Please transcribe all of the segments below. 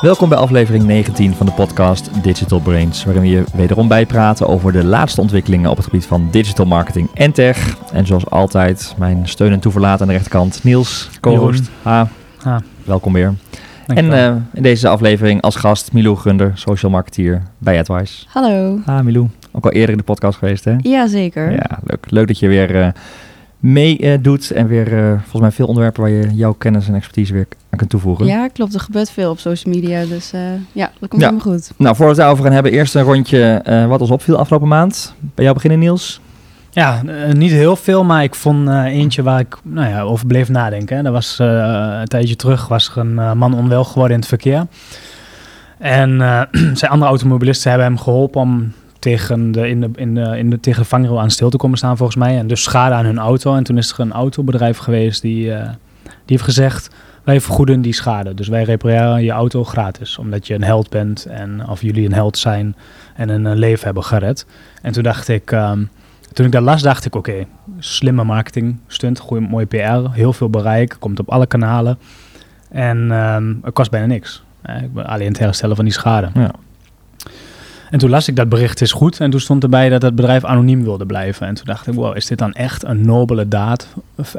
Welkom bij aflevering 19 van de podcast Digital Brains, waarin we je wederom bijpraten over de laatste ontwikkelingen op het gebied van digital marketing en tech. En zoals altijd, mijn steun en toeverlaat aan de rechterkant, Niels, co-host. Ha. Ha. Welkom weer. En eh, in deze aflevering als gast Milou Grunder, social marketeer bij AdWise. Hallo. Ha Milou, ook al eerder in de podcast geweest hè? Jazeker. Ja, leuk. Leuk dat je weer eh mee eh, doet en weer eh, volgens mij veel onderwerpen waar je jouw kennis en expertise weer aan kunt toevoegen. Ja, klopt. Er gebeurt veel op social media. Dus eh, ja, dat komt Ja. helemaal goed. Nou, voordat we het daarover gaan hebben, eerst een rondje eh, wat ons opviel afgelopen maand. Bij jou beginnen Niels? Ja, niet heel veel, maar ik vond eh, eentje waar ik nou ja, over bleef nadenken. Hè. Dat was eh, een tijdje terug was er een man onwel geworden in het verkeer. En eh, zijn andere automobilisten hebben hem geholpen om tegen de, in de, in de, in de, tegen vangrail aan stil te komen staan volgens mij. En dus schade aan hun auto. En toen is er een autobedrijf geweest die, eh, die heeft gezegd... Wij vergoeden die schade. Dus wij repareren je auto gratis. Omdat je een held bent en of jullie een held zijn en een eh, leven hebben gered. En toen dacht ik... ehm, toen ik dat las, dacht ik, oké, slimme marketing stunt, goede, mooie PR, heel veel bereik, komt op alle kanalen. En ehm, het kost bijna niks. Eh, alleen het herstellen van die schade. Ja. En toen las ik dat bericht is goed. En toen stond erbij dat het bedrijf anoniem wilde blijven. En toen dacht ik, wow, is dit dan echt een nobele daad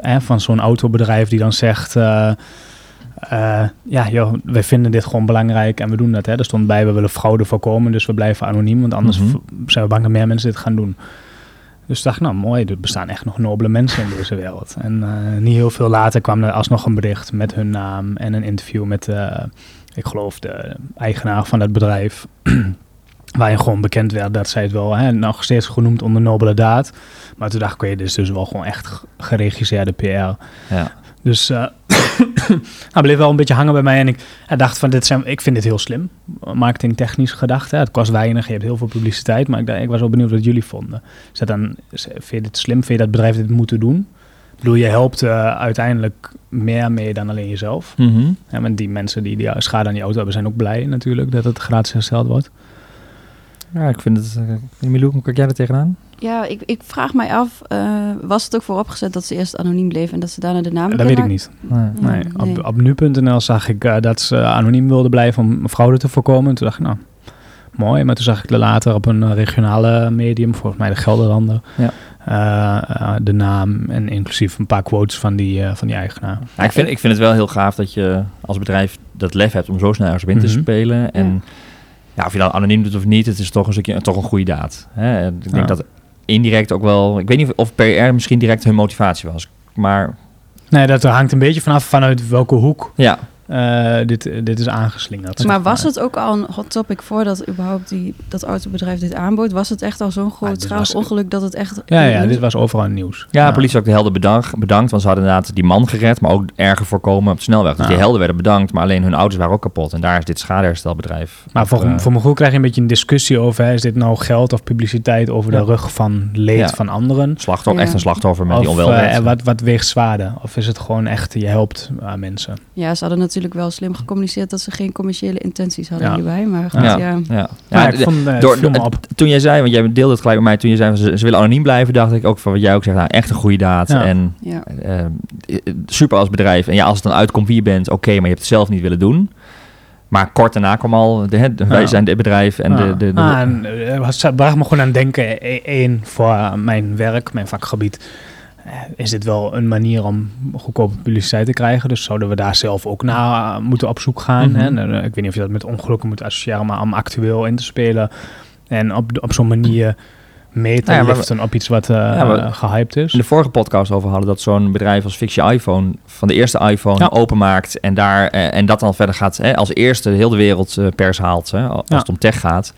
eh, van zo'n autobedrijf die dan zegt... eh, eh, ja, joh, wij vinden dit gewoon belangrijk en we doen dat. Hè. Er stond bij, we willen fraude voorkomen, dus we blijven anoniem. Want anders Mhm. zijn we bang dat meer mensen dit gaan doen. Dus ik dacht, nou mooi, er bestaan echt nog nobele mensen in deze wereld. En eh, niet heel veel later kwam er alsnog een bericht met hun naam en een interview met, ik geloof, de eigenaar van het bedrijf. Waarin gewoon bekend werd dat zij het wel hè, nog steeds genoemd onder nobele daad. Maar toen dacht ik, oké, dit is dus wel gewoon echt geregisseerde PR. Ja. Dus hij bleef wel een beetje hangen bij mij. En ik hij dacht van, dit zijn, ik vind dit heel slim. Marketingtechnisch gedacht. Hè. Het kost weinig, je hebt heel veel publiciteit. Maar ik, ik was wel benieuwd wat jullie vonden. Is dat dan, vind je dit slim? Vind je dat bedrijf dit moeten doen? Ik bedoel, je helpt eh, uiteindelijk meer mee dan alleen jezelf. Mhm. Ja, want die mensen die die schade aan die auto hebben, zijn ook blij natuurlijk dat het gratis hersteld wordt. Ja, ik vind het... Uh, Milou, hoe kijk jij er tegenaan? Ja, ik, ik vraag mij af, eh, was het ook vooropgezet dat ze eerst anoniem bleven en dat ze daarna de naam dat weet ik niet. Nee. Nee, nee. Op, op nu.nl zag ik eh, dat ze anoniem wilden blijven om fraude te voorkomen. En toen dacht ik, nou, mooi. Maar toen zag ik later op een eh, regionale medium, volgens mij de Gelderlander, Ja. eh, eh, de naam en inclusief een paar quotes van die, eh, van die eigenaar. Ja, ik, vind, ik vind het wel heel gaaf dat je als bedrijf dat lef hebt om zo snel ergens in te Mhm. spelen. En Ja. Ja, of je dat anoniem doet of niet, het is toch een stukje toch een goede daad. Hè? Ik denk Ja. dat indirect ook wel... Ik weet niet of PR misschien direct hun motivatie was. Maar Nee, dat hangt een beetje vanaf vanuit welke hoek ja, eh, dit, dit is aangeslingerd. Maar was het ook al een hot topic voordat überhaupt die, dat autobedrijf dit aanbood? Was het echt al zo'n Ah, grootschalig was- ongeluk dat het echt... Ja, ja, dit was overal nieuws. ja, politie heeft ook de helden bedankt, bedankt, want ze hadden inderdaad die man gered, maar ook erger voorkomen op de snelweg. Dus Ja. die helden werden bedankt, maar alleen hun auto's waren ook kapot. En daar is dit schadeherstelbedrijf. Maar voor, op, eh, voor mijn gevoel krijg je een beetje een discussie over... Hè, is dit nou geld of publiciteit over Ja. de rug van leed Ja. van anderen? slachtoffer, Ja. echt een slachtoffer met die Of onwelheid. eh, wat, wat weegt zwaarder? Of is het gewoon echt, je helpt aan mensen? Ja, ze hadden natuurlijk wel slim gecommuniceerd dat ze geen commerciële intenties hadden Ja. hierbij. Maar goed, Ja. ja. ja. Ja, vond eh, door, door- toen jij zei, want jij deelde het gelijk met mij, toen je zei ze, ze willen anoniem blijven, dacht ik ook van wat jij ook zegt, nou echt een goede daad. Ja. En ja. eh, super als bedrijf. En ja, als het dan uitkomt wie je bent, oké, maar je hebt het zelf niet willen doen. Maar kort daarna kwam al, de, de- wij Ja. zijn dit bedrijf en de, de, de- Ah, en, eh, het bracht me gewoon aan denken. Eén, voor eh, mijn werk, mijn vakgebied, is dit wel een manier om goedkope publiciteit te krijgen. Dus zouden we daar zelf ook naar eh, moeten op zoek gaan. Mhm. hè? En, eh, ik weet niet of je dat met ongelukken moet associëren, maar om actueel in te spelen. En op, op zo'n manier mee te Nou ja, liften op iets wat eh, Ja, eh, gehyped is. in de vorige podcast over hadden dat zo'n bedrijf als Fix Je iPhone van de eerste iPhone Ja. openmaakt en daar eh, en dat dan verder gaat hè, als eerste heel de wereld eh, pers haalt hè, als het om tech gaat.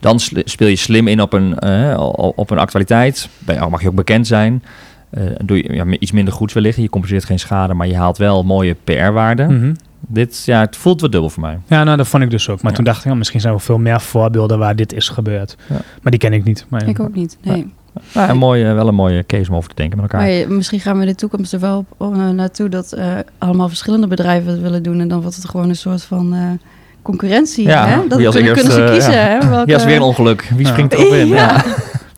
Dan speel je slim in op een, eh, op een actualiteit. Je- mag je ook bekend zijn. Eh, doe je ja, iets minder goeds wellicht. Je compenseert geen schade, maar je haalt wel mooie PR-waarde. Mhm. Dit, ja, het voelt wat dubbel voor mij. Ja, nou, dat vond ik dus ook. Maar Ja. toen dacht ik, ja, misschien zijn er veel meer voorbeelden waar dit is gebeurd. Ja. Maar die ken ik niet. Maar, Ik ook niet, nee. Nou, een mooie, wel een mooie case om over te denken met elkaar. Maar misschien gaan we in de toekomst er wel op, op, eh, naartoe dat eh, allemaal verschillende bedrijven het willen doen. En dan wordt het gewoon een soort van eh, concurrentie. Ja, hè? Dat wie als kunnen, kunnen ze kiezen. ja. Hè? Welke, Ja, is weer een ongeluk. Wie springt erop in? Ja.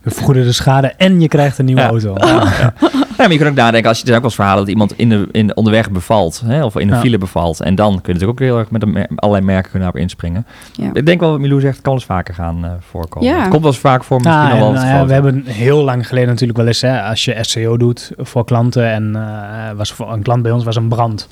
We vergoeden de schade en je krijgt een nieuwe Ja. auto. Ja, maar je kunt ook nadenken, als je, er ook wel eens verhalen dat iemand in de, in, onderweg bevalt, hè, of in een Ja. file bevalt. En dan kun je natuurlijk ook heel erg met een mer- allerlei merken kunnen daarop inspringen. Ja. Ik denk wel wat Milou zegt, het kan wel eens vaker gaan eh, voorkomen. Ja. Het komt wel eens vaak voor, misschien en, wel wat nou ja, we hebben heel lang geleden natuurlijk wel eens, hè, als je SEO doet voor klanten en eh, was voor een klant bij ons was een brand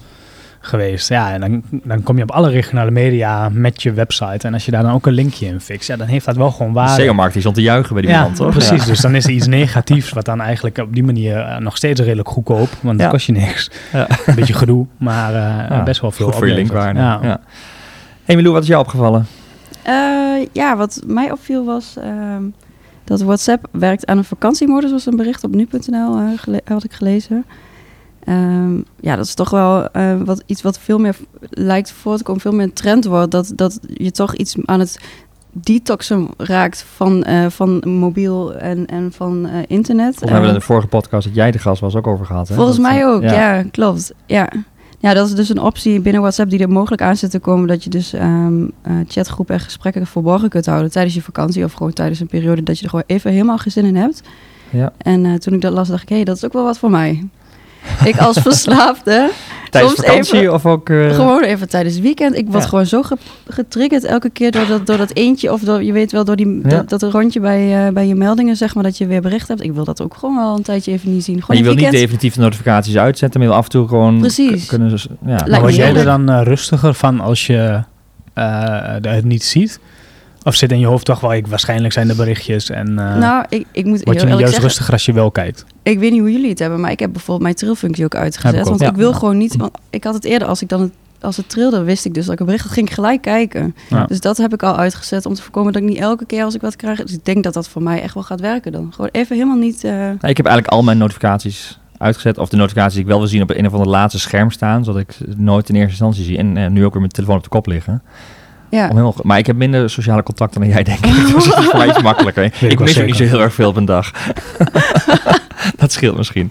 geweest. Ja, en dan, dan kom je op alle regionale media met je website. En als je daar dan ook een linkje in fixt, ja, dan heeft dat wel gewoon De waarde. SEO-markt die stond te juichen bij die ja, man, toch? precies. Ja. Dus dan is er iets negatiefs, wat dan eigenlijk op die manier eh, nog steeds redelijk goedkoop, want dat Ja. kost je niks. Ja. Een beetje gedoe, maar eh, Ja, best wel veel Goed voor je linkwaarde. Ja. Ja. Hey Milou, wat is jou opgevallen? Eh, ja, wat mij opviel was ehm, dat WhatsApp werkt aan een vakantiemodus. was een bericht op nu.nl, had ik gelezen. Ehm, ja, dat is toch wel eh, wat, iets wat veel meer lijkt voor te komen, veel meer een trend wordt. Dat, dat je toch iets aan het detoxen raakt van, eh, van mobiel en, en van eh, internet. Hebben we Eh, in de vorige podcast dat jij de gast was ook over gehad. Hè? Volgens Dat, mij ook, ja. klopt. Ja. ja, dat is dus een optie binnen WhatsApp die er mogelijk aan zit te komen... dat je dus eh, chatgroepen en gesprekken verborgen kunt houden tijdens je vakantie... of gewoon tijdens een periode dat je er gewoon even helemaal geen zin in hebt. Ja. En toen ik dat las, dacht ik, hé, dat is ook wel wat voor mij. Ik als verslaafde, Tijdens soms vakantie even- of ook... eh, gewoon even tijdens het weekend. Ik word Ja. gewoon zo ge- getriggerd elke keer door dat, door dat eentje... of door, je weet wel, door die, Ja. dat, dat rondje bij, eh, bij je meldingen, zeg maar... dat je weer bericht hebt. Ik wil dat ook gewoon wel een tijdje even niet zien. Gewoon Maar je in wil het niet definitief de notificaties uitzetten, maar je wil af en toe gewoon... Precies. Kunnen ja. Maar word jij er dan eh, rustiger van als je eh, het niet ziet? Of zit in je hoofd toch wel, ik, waarschijnlijk zijn de berichtjes en eh Nou, ik, ik moet word je niet juist zeggen... rustiger als je wel kijkt? Ik weet niet hoe jullie het hebben, maar ik heb bijvoorbeeld mijn trillfunctie ook uitgezet. Heb ik ook, want ja. ik wil gewoon niet... Want ik had het eerder, als ik dan het, als het trilde, wist ik dus dat ik een bericht had, ging ik gelijk kijken. Ja. Dus dat heb ik al uitgezet om te voorkomen dat ik niet elke keer als ik wat krijg... Dus ik denk dat dat voor mij echt wel gaat werken dan. Gewoon even helemaal niet... eh, Nou, ik heb eigenlijk al mijn notificaties uitgezet. Of de notificaties die ik wel wil zien op een of ander laatste scherm staan. Zodat ik het nooit in eerste instantie zie. En eh, nu ook weer mijn telefoon op de kop liggen. Ja. Om helemaal, maar ik heb minder sociale contacten dan jij, denk ik. Dus het is voor mij iets makkelijker. ik Ik mis ook niet zo heel erg veel op een dag. dat scheelt misschien.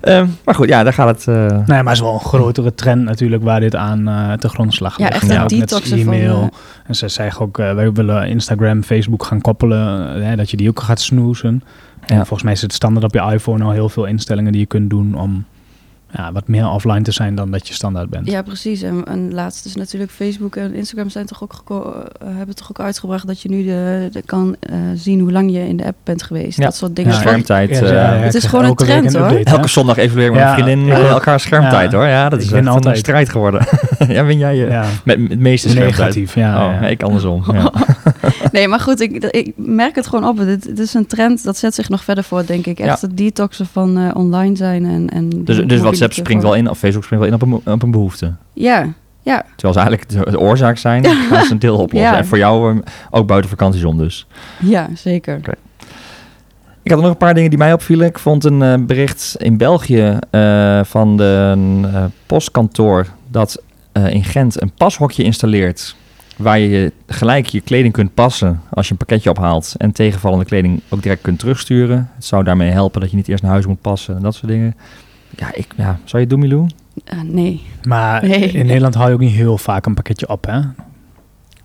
Ehm, maar goed, ja, daar gaat het... eh, Nee, maar het is wel een grotere trend natuurlijk waar dit aan eh te grondslag Ja, ligt. echt een ook met detoxen van, e-mail. eh, En ze zeggen ook, wij willen Instagram, Facebook gaan koppelen. hè, dat je die ook gaat snoezen. En Ja. volgens mij is het standaard op je iPhone al heel veel instellingen die je kunt doen om ja, wat meer offline te zijn dan dat je standaard bent. Ja, precies. En, en laatst is natuurlijk Facebook en Instagram zijn toch ook eh, hebben toch ook uitgebracht dat je nu de, de kan eh, zien hoe lang je in de app bent geweest. Ja. Dat soort dingen. Ja, schermtijd. Ja, eh, ja, ja, Het is gewoon een elke week trend, hoor. update. Elke zondag evalueren met Ja, mijn vriendin ja. eh, elkaar schermtijd Ja. hoor. Ja, dat is echt altijd. een strijd geworden. ja, win jij je Ja, met met het meeste schermtijd? negatief. Ja, oh, ja. ik andersom. Ja. Nee, maar goed, ik, ik merk het gewoon op. Het, het is een trend, dat zet zich nog verder voort, denk ik. Echt Ja. het detoxen van eh, online zijn en... en Dus, dus mobiele WhatsApp springt wel in, of Facebook springt wel in op een, op een behoefte. Ja, ja, Terwijl ze eigenlijk de, de oorzaak zijn, gaan ze een deel oplossen. Ja. En voor jou eh, ook buiten vakanties om dus. ja, zeker. Ik had nog een paar dingen die mij opvielen. Ik vond een eh, bericht in België eh, van de eh, postkantoor dat in Gent een pashokje installeert. Waar je gelijk je kleding kunt passen als je een pakketje ophaalt. En tegenvallende kleding ook direct kunt terugsturen. Het zou daarmee helpen dat je niet eerst naar huis moet passen en dat soort dingen. Ja, ik, ja zou je het doen, Milou? Eh, nee. Maar Nee. in Nederland hou je ook niet heel vaak een pakketje op, hè?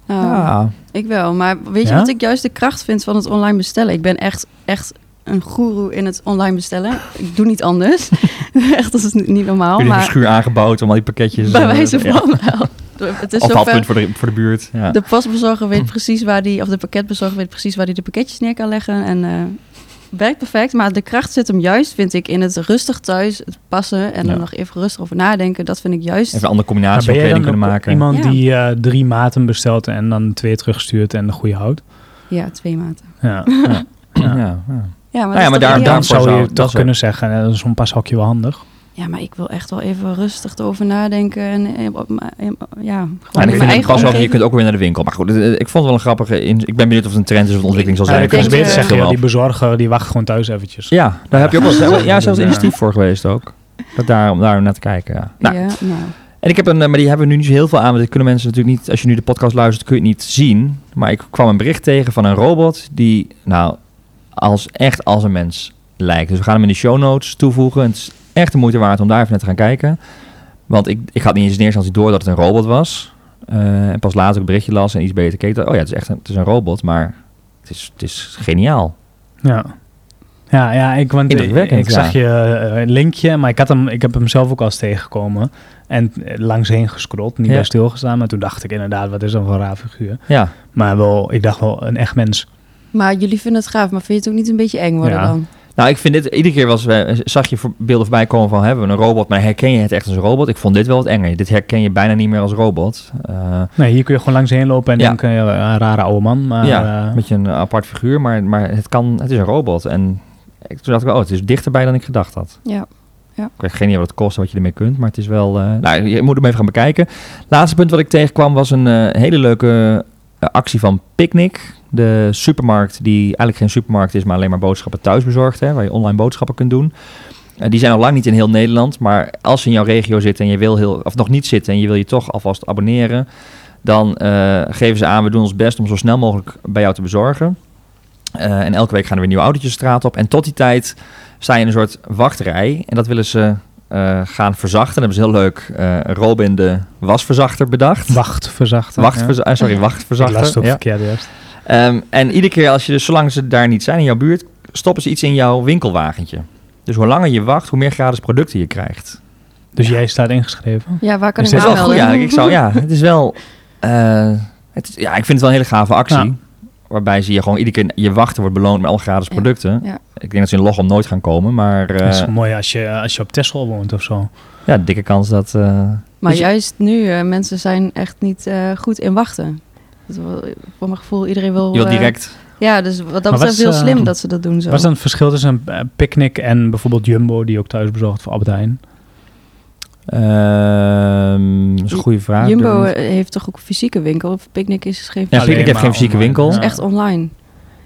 Nou, ja. Ik wel, maar weet je Ja? wat ik juist de kracht vind van het online bestellen? Ik ben echt, echt een goeroe in het online bestellen. Ik doe niet anders. echt, dat is niet normaal. Een Maar schuur aangebouwd om al die pakketjes... bij eh, wijze ja. van wel. Het is Of voor de, voor de buurt. Ja. De postbezorger weet precies waar die, of de pakketbezorger weet precies waar die de pakketjes neer kan leggen. En eh, werkt perfect. Maar de kracht zit hem juist, vind ik, in het rustig thuis, het passen en Ja. er nog even rustig over nadenken. Dat vind ik juist. Even een andere Maar combinatie ben van kleding dan kunnen ook maken. iemand Ja. die eh, drie maten bestelt en dan twee terugstuurt en de goede houdt? Ja, twee maten. Ja. Ja. Ja. Ja, ja. Ja, maar, ja, dat is maar daar-? Dan daarvoor zou je toch dat kunnen zeggen, eh, zo'n pashokje wel handig. Ja, maar ik wil echt wel even rustig erover nadenken. En eh, op eh, ja, gewoon Ja, ik mijn vind het eigen pas ook, je kunt ook weer naar de winkel. Maar goed, eh, ik vond het wel een grappige... In, ik ben benieuwd of het een trend is of een ontwikkeling zal zijn. Ja, ik kan denk, beter zeggen, ja, wel. die bezorger die wacht gewoon thuis eventjes. Ja, daar heb je ook wel... Ja, zelfs initiatief voor geweest ook. Dat daar, om daar naar te kijken, ja. Nou, Ja, nou. En ik heb een, maar die hebben we nu niet zo heel veel aan. Want dit kunnen mensen natuurlijk niet, als je nu de podcast luistert, kun je het niet zien. Maar ik kwam een bericht tegen van een robot die, nou, als, echt als een mens lijkt. Dus we gaan hem in de show notes toevoegen. Het is echt de moeite waard om daar even naar te gaan kijken. Want ik, ik had niet eens in eerste instantie door dat het een robot was. Eh, en pas later een berichtje las en iets beter keek. Oh ja, het is echt een, het is een robot, maar het is, het is geniaal. Ja. Ja, ja, ik, want ik, ik zag ja. je eh, een linkje, maar ik, had hem, ik heb hem zelf ook al eens tegengekomen. En eh, langs heen gescrolld, niet Ja. bij stilgestaan. Maar toen dacht ik inderdaad, wat is dat voor een raar figuur. Ja, Maar wel, ik dacht wel, een echt mens. Maar jullie vinden het gaaf, maar vind je het ook niet een beetje eng worden Ja. dan? Nou ik vind dit, iedere keer was, we- zag je voor- beelden voorbij komen van hebben we een robot, maar herken je het echt als een robot? Ik vond dit wel wat enger. Dit herken je bijna niet meer als robot. Eh, Nee, hier kun je gewoon langs heen lopen en Ja. denken, ja, een rare oude man. Maar ja, eh, een beetje een apart figuur, maar, maar het, kan, het is een robot. En ik, toen dacht ik, oh, het is dichterbij dan ik gedacht had. Ja. Ik weet geen idee wat het kost en wat je ermee kunt, maar het is wel... eh, nou, je moet hem even gaan bekijken. Laatste punt wat ik tegenkwam was een eh, hele leuke eh, actie van Picnic. De supermarkt die eigenlijk geen supermarkt is, maar alleen maar boodschappen thuis bezorgt. Hè, waar je online boodschappen kunt doen. Eh, die zijn al lang niet in heel Nederland, maar als ze in jouw regio zitten en je wil heel, of nog niet zitten en je wil je toch alvast abonneren, dan eh, geven ze aan, we doen ons best om zo snel mogelijk bij jou te bezorgen. Eh, en elke week gaan er weer nieuwe autootjes straat op. En tot die tijd sta je in een soort wachtrij. En dat willen ze gaan verzachten. Dan hebben ze heel leuk eh, Robin de wasverzachter bedacht. wacht, verzachten. Wachtverza- sorry, Ik wachtverzachter. las het ook ja. verkeerd eerst. Ehm, en iedere keer als je dus, zolang ze daar niet zijn in jouw buurt, stoppen ze iets in jouw winkelwagentje. Dus hoe langer je wacht, hoe meer gratis producten je krijgt. Dus jij staat ingeschreven. Ja, waar kan ik me Dat is wel goed, aanmelden? ja. Ik zou, ja, het is wel. eh, het is, ja, ik vind het wel een hele gave actie. Ja. Waarbij ze je gewoon iedere keer je wachten wordt beloond met alle gratis producten. ja. Ik denk dat ze in Lochem nooit gaan komen, maar eh, dat is mooi als je, als je op Texel woont of zo. ja, dikke kans dat. eh, Maar Dus je- juist nu, eh, mensen zijn echt niet eh, goed in wachten. Dat voor mijn gevoel, iedereen wil... je wilt eh, direct. ja, dus wat dat betreft wat heel is, slim eh, dat ze dat doen zo. Wat is dan het verschil tussen een eh, picknick en bijvoorbeeld Jumbo, die ook thuis bezorgt voor Albert Heijn? Ehm, dat is een goede vraag. Jumbo eh, heeft toch ook een fysieke winkel? Of Picnic is geen Ja, Alleen Picnic heeft geen fysieke online. winkel. Het Ja. is echt online.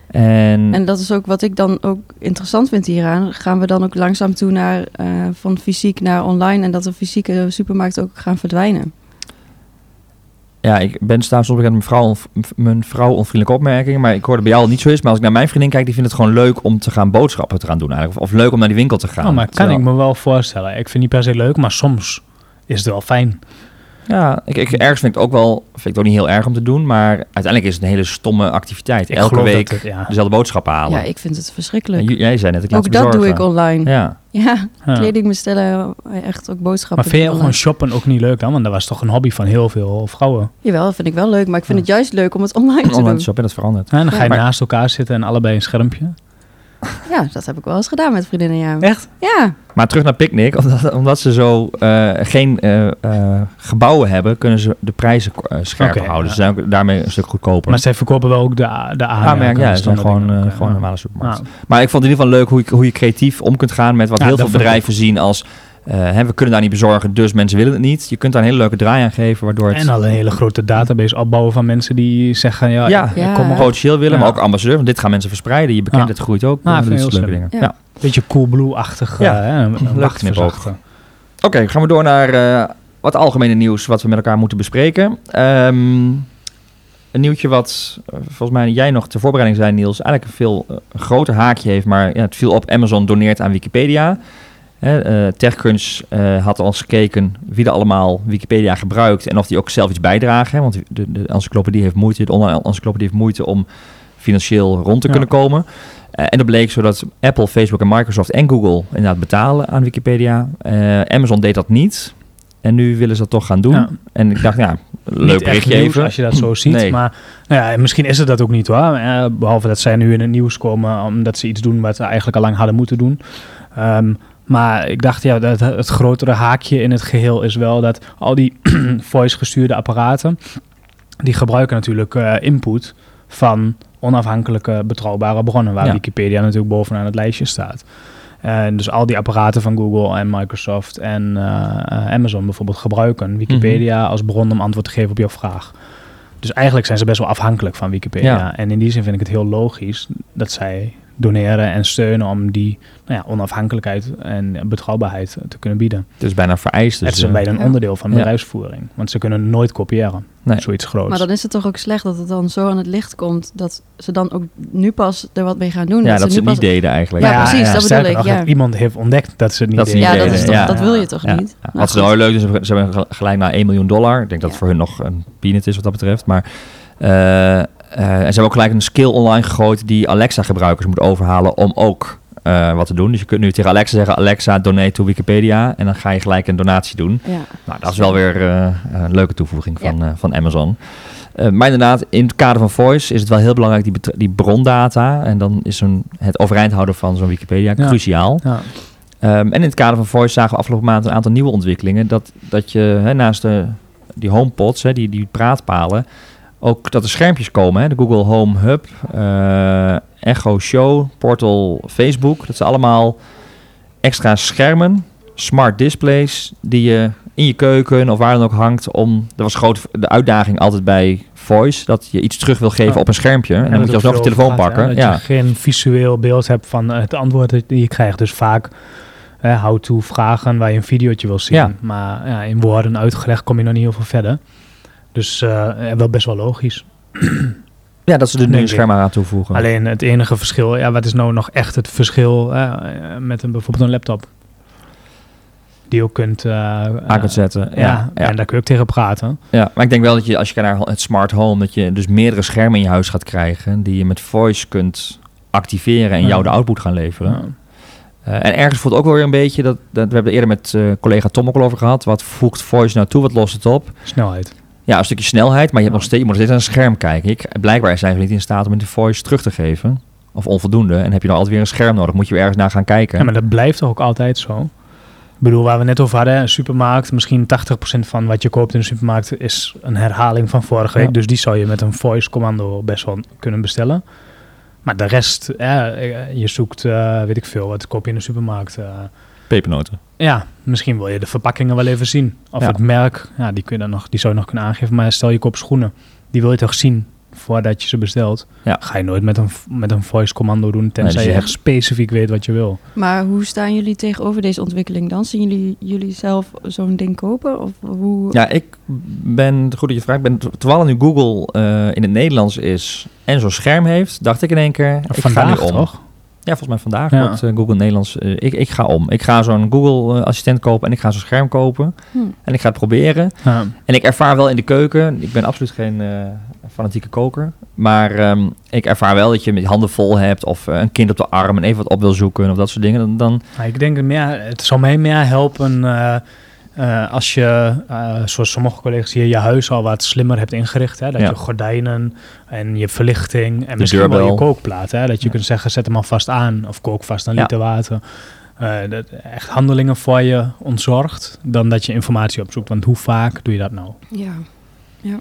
En, En dat is ook wat ik dan ook interessant vind hieraan. Gaan we dan ook langzaam toe naar eh, van fysiek naar online en dat de fysieke supermarkten ook gaan verdwijnen? Ja, ik ben staan soms bekend mijn vrouw, mijn vrouw onvriendelijke opmerkingen, maar ik hoorde bij jou al niet zo is. Maar als ik naar mijn vriendin kijk, die vindt het gewoon leuk om te gaan boodschappen te gaan doen eigenlijk. Of, of leuk om naar die winkel te gaan. Oh, maar kan Terwijl- ik me wel voorstellen. Ik vind niet per se leuk, maar soms is het wel fijn. Ja, ik, ik, ergens vind ik het ook wel, vind ik het ook niet heel erg om te doen, maar uiteindelijk is het een hele stomme activiteit. Ik Elke week dat het- ja. dezelfde boodschappen halen. Ja, ik vind het verschrikkelijk. j- jij zei net, ik laat Ook dat doe ik online. Ja, Ja, kleding bestellen, echt ook boodschappen. Maar vind je gewoon online. shoppen ook niet leuk dan? Want dat was toch een hobby van heel veel vrouwen. Jawel, dat vind ik wel leuk, maar ik vind Ja. het juist leuk om het online te online doen. shoppen, dat verandert. En dan ga je naast elkaar zitten en allebei een schermpje. Ja, dat heb ik wel eens gedaan met vriendinnen, ja. Echt? Ja, Maar terug naar Picnic, omdat, omdat ze zo eh, geen eh, eh, gebouwen hebben, kunnen ze de prijzen scherper houden. ja. Ze zijn ook daarmee een stuk goedkoper. Maar zij verkopen wel ook de, de Ah, aanmerken. ja, ze zijn dan gewoon, gewoon een normale supermarkt. Ja. Maar ik vond het in ieder geval leuk hoe je, hoe je creatief om kunt gaan met wat Ja, heel veel bedrijven zien als... eh, hè, we kunnen daar niet bezorgen, dus mensen willen het niet. Je kunt daar een hele leuke draai aan geven, waardoor het En al een hele grote database opbouwen van mensen die zeggen... Ja, ik Ja. kom potentieel willen, Ja. maar ook ambassadeur. Want dit gaan mensen verspreiden. Je bekendheid groeit ook. Ah, dat leuke dingen. Ja. Ja. beetje Coolblue-achtig. Ja. Ja. hè, een. Oké, gaan we door naar eh, wat algemene nieuws wat we met elkaar moeten bespreken. Ehm, een nieuwtje wat eh, volgens mij jij nog ter voorbereiding zei, Niels, eigenlijk een veel eh, groter haakje heeft, maar ja, het viel op Amazon doneert aan Wikipedia. Eh, TechCrunch eh, had al eens gekeken wie er allemaal Wikipedia gebruikt en of die ook zelf iets bijdragen. Hè, want de, de encyclopedie heeft moeite, de online encyclopedie heeft moeite om financieel rond te Ja. kunnen komen. Eh, en dat bleek zo dat Apple, Facebook en Microsoft en Google inderdaad betalen aan Wikipedia. Amazon deed dat niet. En nu willen ze dat toch gaan doen. Ja. En ik dacht, ja, leuk Niet echt berichtje even. als je dat zo ziet. Nee. Maar nou ja, misschien is het dat ook niet hoor. Eh, behalve dat zij nu in het nieuws komen omdat ze iets doen wat ze eigenlijk al lang hadden moeten doen. Ehm, maar ik dacht, ja, dat het grotere haakje in het geheel is wel dat al die voice gestuurde apparaten, die gebruiken natuurlijk eh, input van onafhankelijke betrouwbare bronnen, waar Ja. Wikipedia natuurlijk bovenaan het lijstje staat. En dus al die apparaten van Google en Microsoft en eh, Amazon bijvoorbeeld gebruiken Wikipedia als bron om antwoord te geven op jouw vraag. Dus eigenlijk zijn ze best wel afhankelijk van Wikipedia. Ja. En in die zin vind ik het heel logisch dat zij doneren en steunen om die nou ja, onafhankelijkheid en betrouwbaarheid te kunnen bieden. Het is bijna vereist. Dus, het is eh, bijna een Ja. onderdeel van Ja. bedrijfsvoering. Want ze kunnen nooit kopiëren. Nee. Zoiets groots. maar dan is het toch ook slecht dat het dan zo aan het licht komt dat ze dan ook nu pas er wat mee gaan doen. ja, dat, ze nu het niet pas... deden eigenlijk. Ja, precies, dat bedoel ik, nog, ja. dat iemand heeft ontdekt dat ze het niet Dat deden. niet Ja, dat, deden, toch, ja. dat wil je toch Ja. niet? Ja. Nou, Wat ze wel leuk is, ze hebben gel- gelijk naar 1 miljoen dollar. Ik denk dat voor hun nog een peanut is wat dat betreft. Maar Eh, en ze hebben ook gelijk een skill online gegooid die Alexa-gebruikers moet overhalen om ook eh, wat te doen. Dus je kunt nu tegen Alexa zeggen, Alexa, donate to Wikipedia. En dan ga je gelijk een donatie doen. Ja. Nou, dat is wel weer eh, een leuke toevoeging van, eh, van Amazon. Eh, maar inderdaad, in het kader van Voice is het wel heel belangrijk, die, die brondata. En dan is een, het overeind houden van zo'n Wikipedia Ja. cruciaal. Ja. Ehm, en in het kader van Voice zagen we afgelopen maand een aantal nieuwe ontwikkelingen. Dat, dat je hè, naast de, die HomePods, hè, die, die praatpalen, ook dat er schermpjes komen. Hè, de Google Home Hub, eh, Echo Show, Portal Facebook. Dat zijn allemaal extra schermen, smart displays, die je in je keuken of waar dan ook hangt. Om, dat was groot, de uitdaging altijd bij Voice, dat je iets terug wil geven op een schermpje. En, dan moet je alsnog je telefoon gaat, pakken. Dat ja. je geen visueel beeld hebt van het antwoord dat je krijgt. Dus vaak eh, how-to vragen waar je een videootje wil zien. Ja. Maar ja, in woorden uitgelegd kom je nog niet heel veel verder. Dus eh, wel best wel logisch. ja, dat ze er nu een scherm aan toevoegen. Alleen het enige verschil, ja, wat is nou nog echt het verschil eh, met een, bijvoorbeeld een laptop? Die je ook kunt, eh, aan kunt zetten. ja, Ja, ja. en daar kun je ook tegen praten. Ja, maar ik denk wel dat je als je kijkt naar het smart home, dat je dus meerdere schermen in je huis gaat krijgen die je met voice kunt activeren en Ja. jou de output gaan leveren. En ergens voelt ook wel weer een beetje dat, dat we hebben er eerder met collega Tom ook al over gehad. Wat voegt voice nou toe? Wat lost het op? Snelheid. Ja, een stukje snelheid, maar je, hebt nog steeds, je moet nog steeds naar een scherm kijken. Ik, blijkbaar zijn ze niet in staat om de voice terug te geven. Of onvoldoende. En heb je dan altijd weer een scherm nodig. Moet je weer ergens naar gaan kijken. Ja, maar dat blijft toch ook altijd zo? Ik bedoel, waar we net over hadden, een supermarkt, misschien 80% van wat je koopt in de supermarkt is een herhaling van vorige week. Ja. Dus die zou je met een voice commando best wel kunnen bestellen. Maar de rest, ja, eh, je zoekt, eh, weet ik veel, wat koop je in de supermarkt. eh. Pepernoten. ja, misschien wil je de verpakkingen wel even zien. Of Ja. het merk, ja, die, kun je dan nog, die zou je nog kunnen aangeven. Maar stel je koopt schoenen, die wil je toch zien voordat je ze bestelt. Ja. Ga je nooit met een, met een voice commando doen, tenzij dus je echt specifiek weet wat je wil. Maar hoe staan jullie tegenover deze ontwikkeling dan? Zien jullie jullie zelf zo'n ding kopen? Of hoe? Ja, ik ben, goed dat je vraagt, ik ben, terwijl nu Google eh, in het Nederlands is en zo'n scherm heeft, dacht ik in één keer, ik Vandaag ga nu om. toch? Ja, volgens mij vandaag Ja. wordt eh, Google Nederlands. eh, ik, ik ga om. Ik ga zo'n Google eh, assistent kopen en ik ga zo'n scherm kopen. Hm. En ik ga het proberen. Ja. En ik ervaar wel in de keuken, ik ben absoluut geen eh, fanatieke koker. Maar ehm, ik ervaar wel dat je met je handen vol hebt of een kind op de arm en even wat op wil zoeken of dat soort dingen. Dan, ik denk meer, het zal mij meer helpen eh, als je, eh, zoals sommige collega's hier, je huis al wat slimmer hebt ingericht. Hè? Dat Ja. je gordijnen en je verlichting en De misschien wel je kookplaat. Hè? Dat je Ja. kunt zeggen, zet hem alvast aan of kook vast een Ja. liter water. Eh, dat echt handelingen voor je ontzorgt dan dat je informatie opzoekt. Want hoe vaak doe je dat nou? Ja. ja.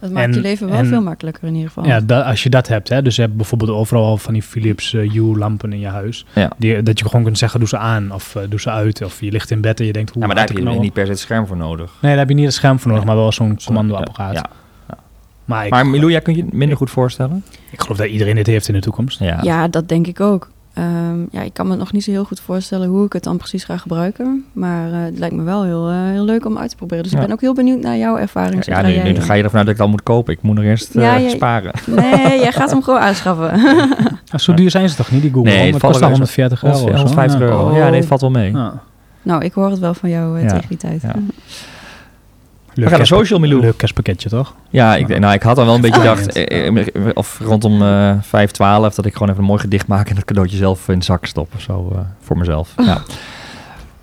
Dat maakt En- je leven wel en- veel makkelijker in ieder geval. Ja, da- als je dat hebt, hè, dus je hebt bijvoorbeeld overal van die Philips eh, Hue-lampen in je huis. Ja. Die, dat je gewoon kunt zeggen, doe ze aan of eh, doe ze uit. Of je ligt in bed en je denkt, hoe ja, maar daar heb ik je niet per se het scherm voor nodig. Nee, daar heb je niet het scherm voor nodig, maar wel zo'n Zo, commandoapparaat. Ja. Maar, ik, Maar Milou, jij kunt je het minder goed voorstellen? ik geloof dat iedereen dit heeft in de toekomst. Ja. Ja, dat denk ik ook. Ehm, ja, ik kan me nog niet zo heel goed voorstellen hoe ik het dan precies ga gebruiken. Maar eh, het lijkt me wel heel, eh, heel leuk om uit te proberen. Dus Ja. ik ben ook heel benieuwd naar jouw ervaring. Ja, zodra nu, ga je ervan uit dat ik het al moet kopen. Ik moet nog eerst eh, Ja, sparen. Nee, jij gaat hem gewoon aanschaffen. Ah, zo duur zijn ze toch niet, die Google? Nee, het kost al wel 140 euro. of zo. 150 Ja. euro. Oh. Ja, nee, het valt wel mee. Ja. nou, ik hoor het wel van jou Ja. tegen die tijd. Leuk gaan naar kerstpa- social, Milou. Leuk kerstpakketje, toch? Ja, ik, nou, ik had al wel een beetje Ja. gedacht, eh, eh, of rondom eh 5, 12, dat ik gewoon even een mooi gedicht maak en het cadeautje zelf in de zak stop of zo, eh, voor mezelf. Ja.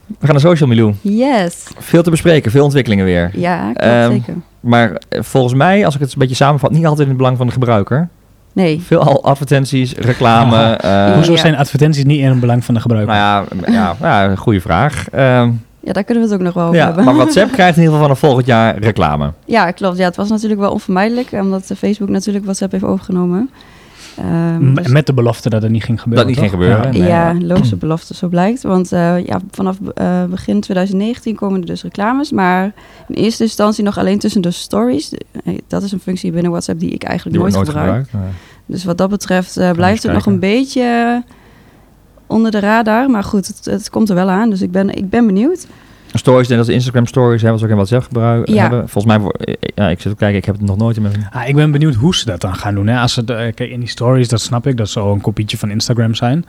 We gaan naar social, Milou. Yes. Veel te bespreken, veel ontwikkelingen weer. Ja, klopt Ehm, zeker. Maar eh, volgens mij, als ik het een beetje samenvat, niet altijd in het belang van de gebruiker. Nee. Veel al advertenties, reclame. eh, Hoezo Ja. zijn advertenties niet in het belang van de gebruiker? nou ja, ja, ja, goede vraag. Ehm, Ja, daar kunnen we het ook nog wel over ja, hebben. maar WhatsApp krijgt in ieder geval vanaf volgend jaar reclame. Ja, klopt. Ja, het was natuurlijk wel onvermijdelijk, omdat eh, Facebook natuurlijk WhatsApp heeft overgenomen. Ehm, dus- Met de belofte dat het niet ging gebeuren. Dat niet toch? ging gebeuren. Ja. Nee, ja, ja. loze belofte, zo blijkt. Want eh, ja, vanaf eh, begin 2019 komen er dus reclames. Maar in eerste instantie nog alleen tussen de stories. Eh, Dat is een functie binnen WhatsApp die ik eigenlijk Die nooit, gebruik. gebruikt. nee. Dus wat dat betreft eh, blijft het nog een beetje onder de radar. Maar goed, het, het komt er wel aan. Dus ik ben, ik ben benieuwd. Stories, net als Instagram stories, hebben ze ook in WhatsApp gebruiken. Ja. Hebben. Volgens mij, wo- eh, ja, ik zit te kijken, ik heb het nog nooit in mijn... Ah, ik ben benieuwd hoe ze dat dan gaan doen. Hè? Als het, eh, kijk, in die stories, dat snap ik, dat zou een kopietje van Instagram zijn.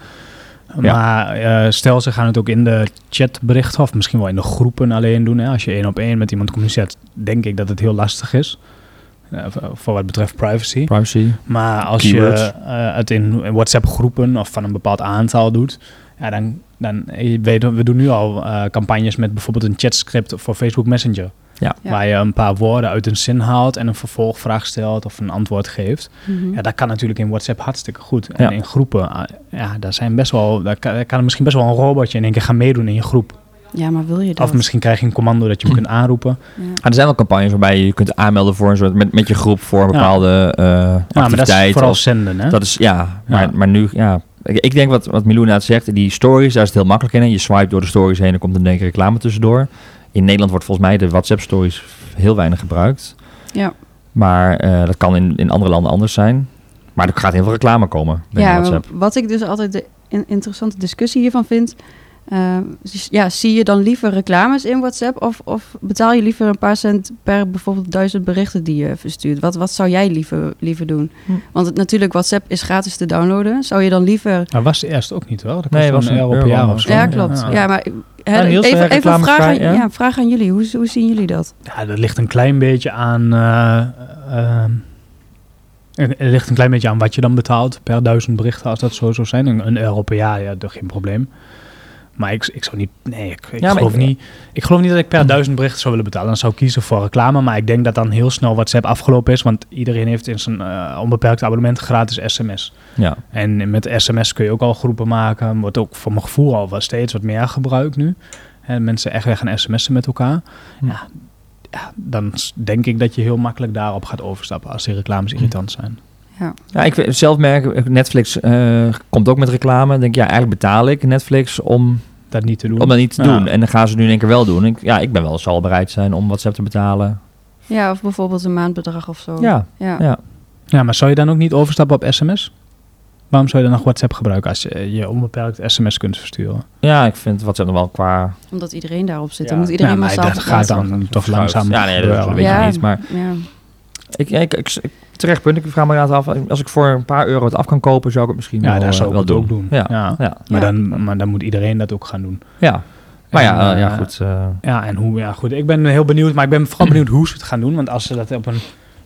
Ja. Maar eh, stel, ze gaan het ook in de chatberichten of misschien wel in de groepen alleen doen. Hè? Als je één op één met iemand communiceert, denk ik dat het heel lastig is. Eh, voor- wat betreft privacy. Privacy. Maar als Keywords. je eh, het in WhatsApp-groepen of van een bepaald aantal doet, ja, dan, dan je weet, we doen nu al eh, campagnes met bijvoorbeeld een chatscript voor Facebook Messenger. Ja. Ja. Waar je een paar woorden uit een zin haalt en een vervolgvraag stelt of een antwoord geeft. Mhm. Ja, dat kan natuurlijk in WhatsApp hartstikke goed. En Ja. in groepen, ah, ja, daar zijn best wel, daar kan, daar kan er misschien best wel een robotje in één keer gaan meedoen in je groep. Ja, maar wil je dat? Of misschien krijg je een commando dat je hem kunt aanroepen. Ja. Maar er zijn wel campagnes waarbij je je kunt aanmelden voor een soort met, met je groep voor een Ja. bepaalde eh Ja, maar dat is vooral of- zenden, hè? dat is ja, maar, Ja. maar nu ja. Ik, ik denk wat, wat Milou inderdaad zegt, die stories, daar is het heel makkelijk in. hè. Je swipe door de stories heen en er komt een denk ik reclame tussendoor. In Nederland wordt volgens mij de WhatsApp stories heel weinig gebruikt. Ja. Maar eh, dat kan in, in andere landen anders zijn. Maar er gaat heel veel reclame komen Ja, WhatsApp. wat ik dus altijd de in- interessante discussie hiervan vind. Eh, dus ja, zie je dan liever reclames in WhatsApp of, of betaal je liever een paar cent per bijvoorbeeld duizend berichten die je verstuurt? Wat, wat zou jij liever, liever doen? Hm. Want het, natuurlijk, WhatsApp is gratis te downloaden. Zou je dan liever... Maar was het eerst ook niet, wel? Dat Nee, was een euro per jaar of zo. Ja, klopt. Ja, maar Niels, even, even een vraag aan, ja? ja, vraag aan jullie. Hoe, hoe zien jullie dat? Ja, dat ligt een klein beetje aan. eh, ehm, het ligt een klein beetje aan wat je dan betaalt per duizend berichten, als dat zo zou zijn. Een, een euro per jaar, ja, dat geen probleem. Maar ik, ik zou niet. Nee, ik, ik Ja, maar geloof ik- niet. Ik geloof niet dat ik per duizend berichten zou willen betalen. Dan zou ik kiezen voor reclame. Maar ik denk dat dan heel snel WhatsApp afgelopen is. Want iedereen heeft in zijn eh, onbeperkt abonnement gratis sms. Ja. En met sms kun je ook al groepen maken. Wordt ook voor mijn gevoel al wel steeds wat meer gebruikt nu. Hè, mensen echt weer gaan sms'en met elkaar. Hm. Ja, ja, dan denk ik dat je heel makkelijk daarop gaat overstappen als die reclames irritant zijn. Ja. Ja, ik zelf merk, Netflix eh, komt ook met reclame. Denk ja, eigenlijk betaal ik Netflix om, Dat niet te doen. om dat niet te Ja. doen. En dan gaan ze nu in één keer wel doen. Ik, ja, ik ben wel zal bereid zijn om WhatsApp te betalen. Ja, of bijvoorbeeld een maandbedrag of zo. Ja, Ja. ja. Ja, maar zou je dan ook niet overstappen op sms? Waarom zou je dan nog WhatsApp gebruiken als je je onbeperkt sms kunt versturen? ja, ik vind WhatsApp nog wel qua... Omdat iedereen daarop zit. Ja. Dan moet iedereen Ja, maar massaal dat gaat dan toch langzaam Ja, nee, dat weet je Ja. niet. Maar Ja. ik, ik, ik, ik- terecht punt. Ik vraag me inderdaad af, als ik voor een paar euro het af kan kopen, zou ik het misschien Ja, wel, daar eh, zou ik wel het ook doen. Ja, Ja. ja. Maar, dan, maar dan moet iedereen dat ook gaan doen. ja. Maar ja, eh, ja, eh, goed. Ja, en hoe, ja, goed. Ik ben heel benieuwd, maar ik ben vooral benieuwd hoe ze het gaan doen. Want als ze dat op een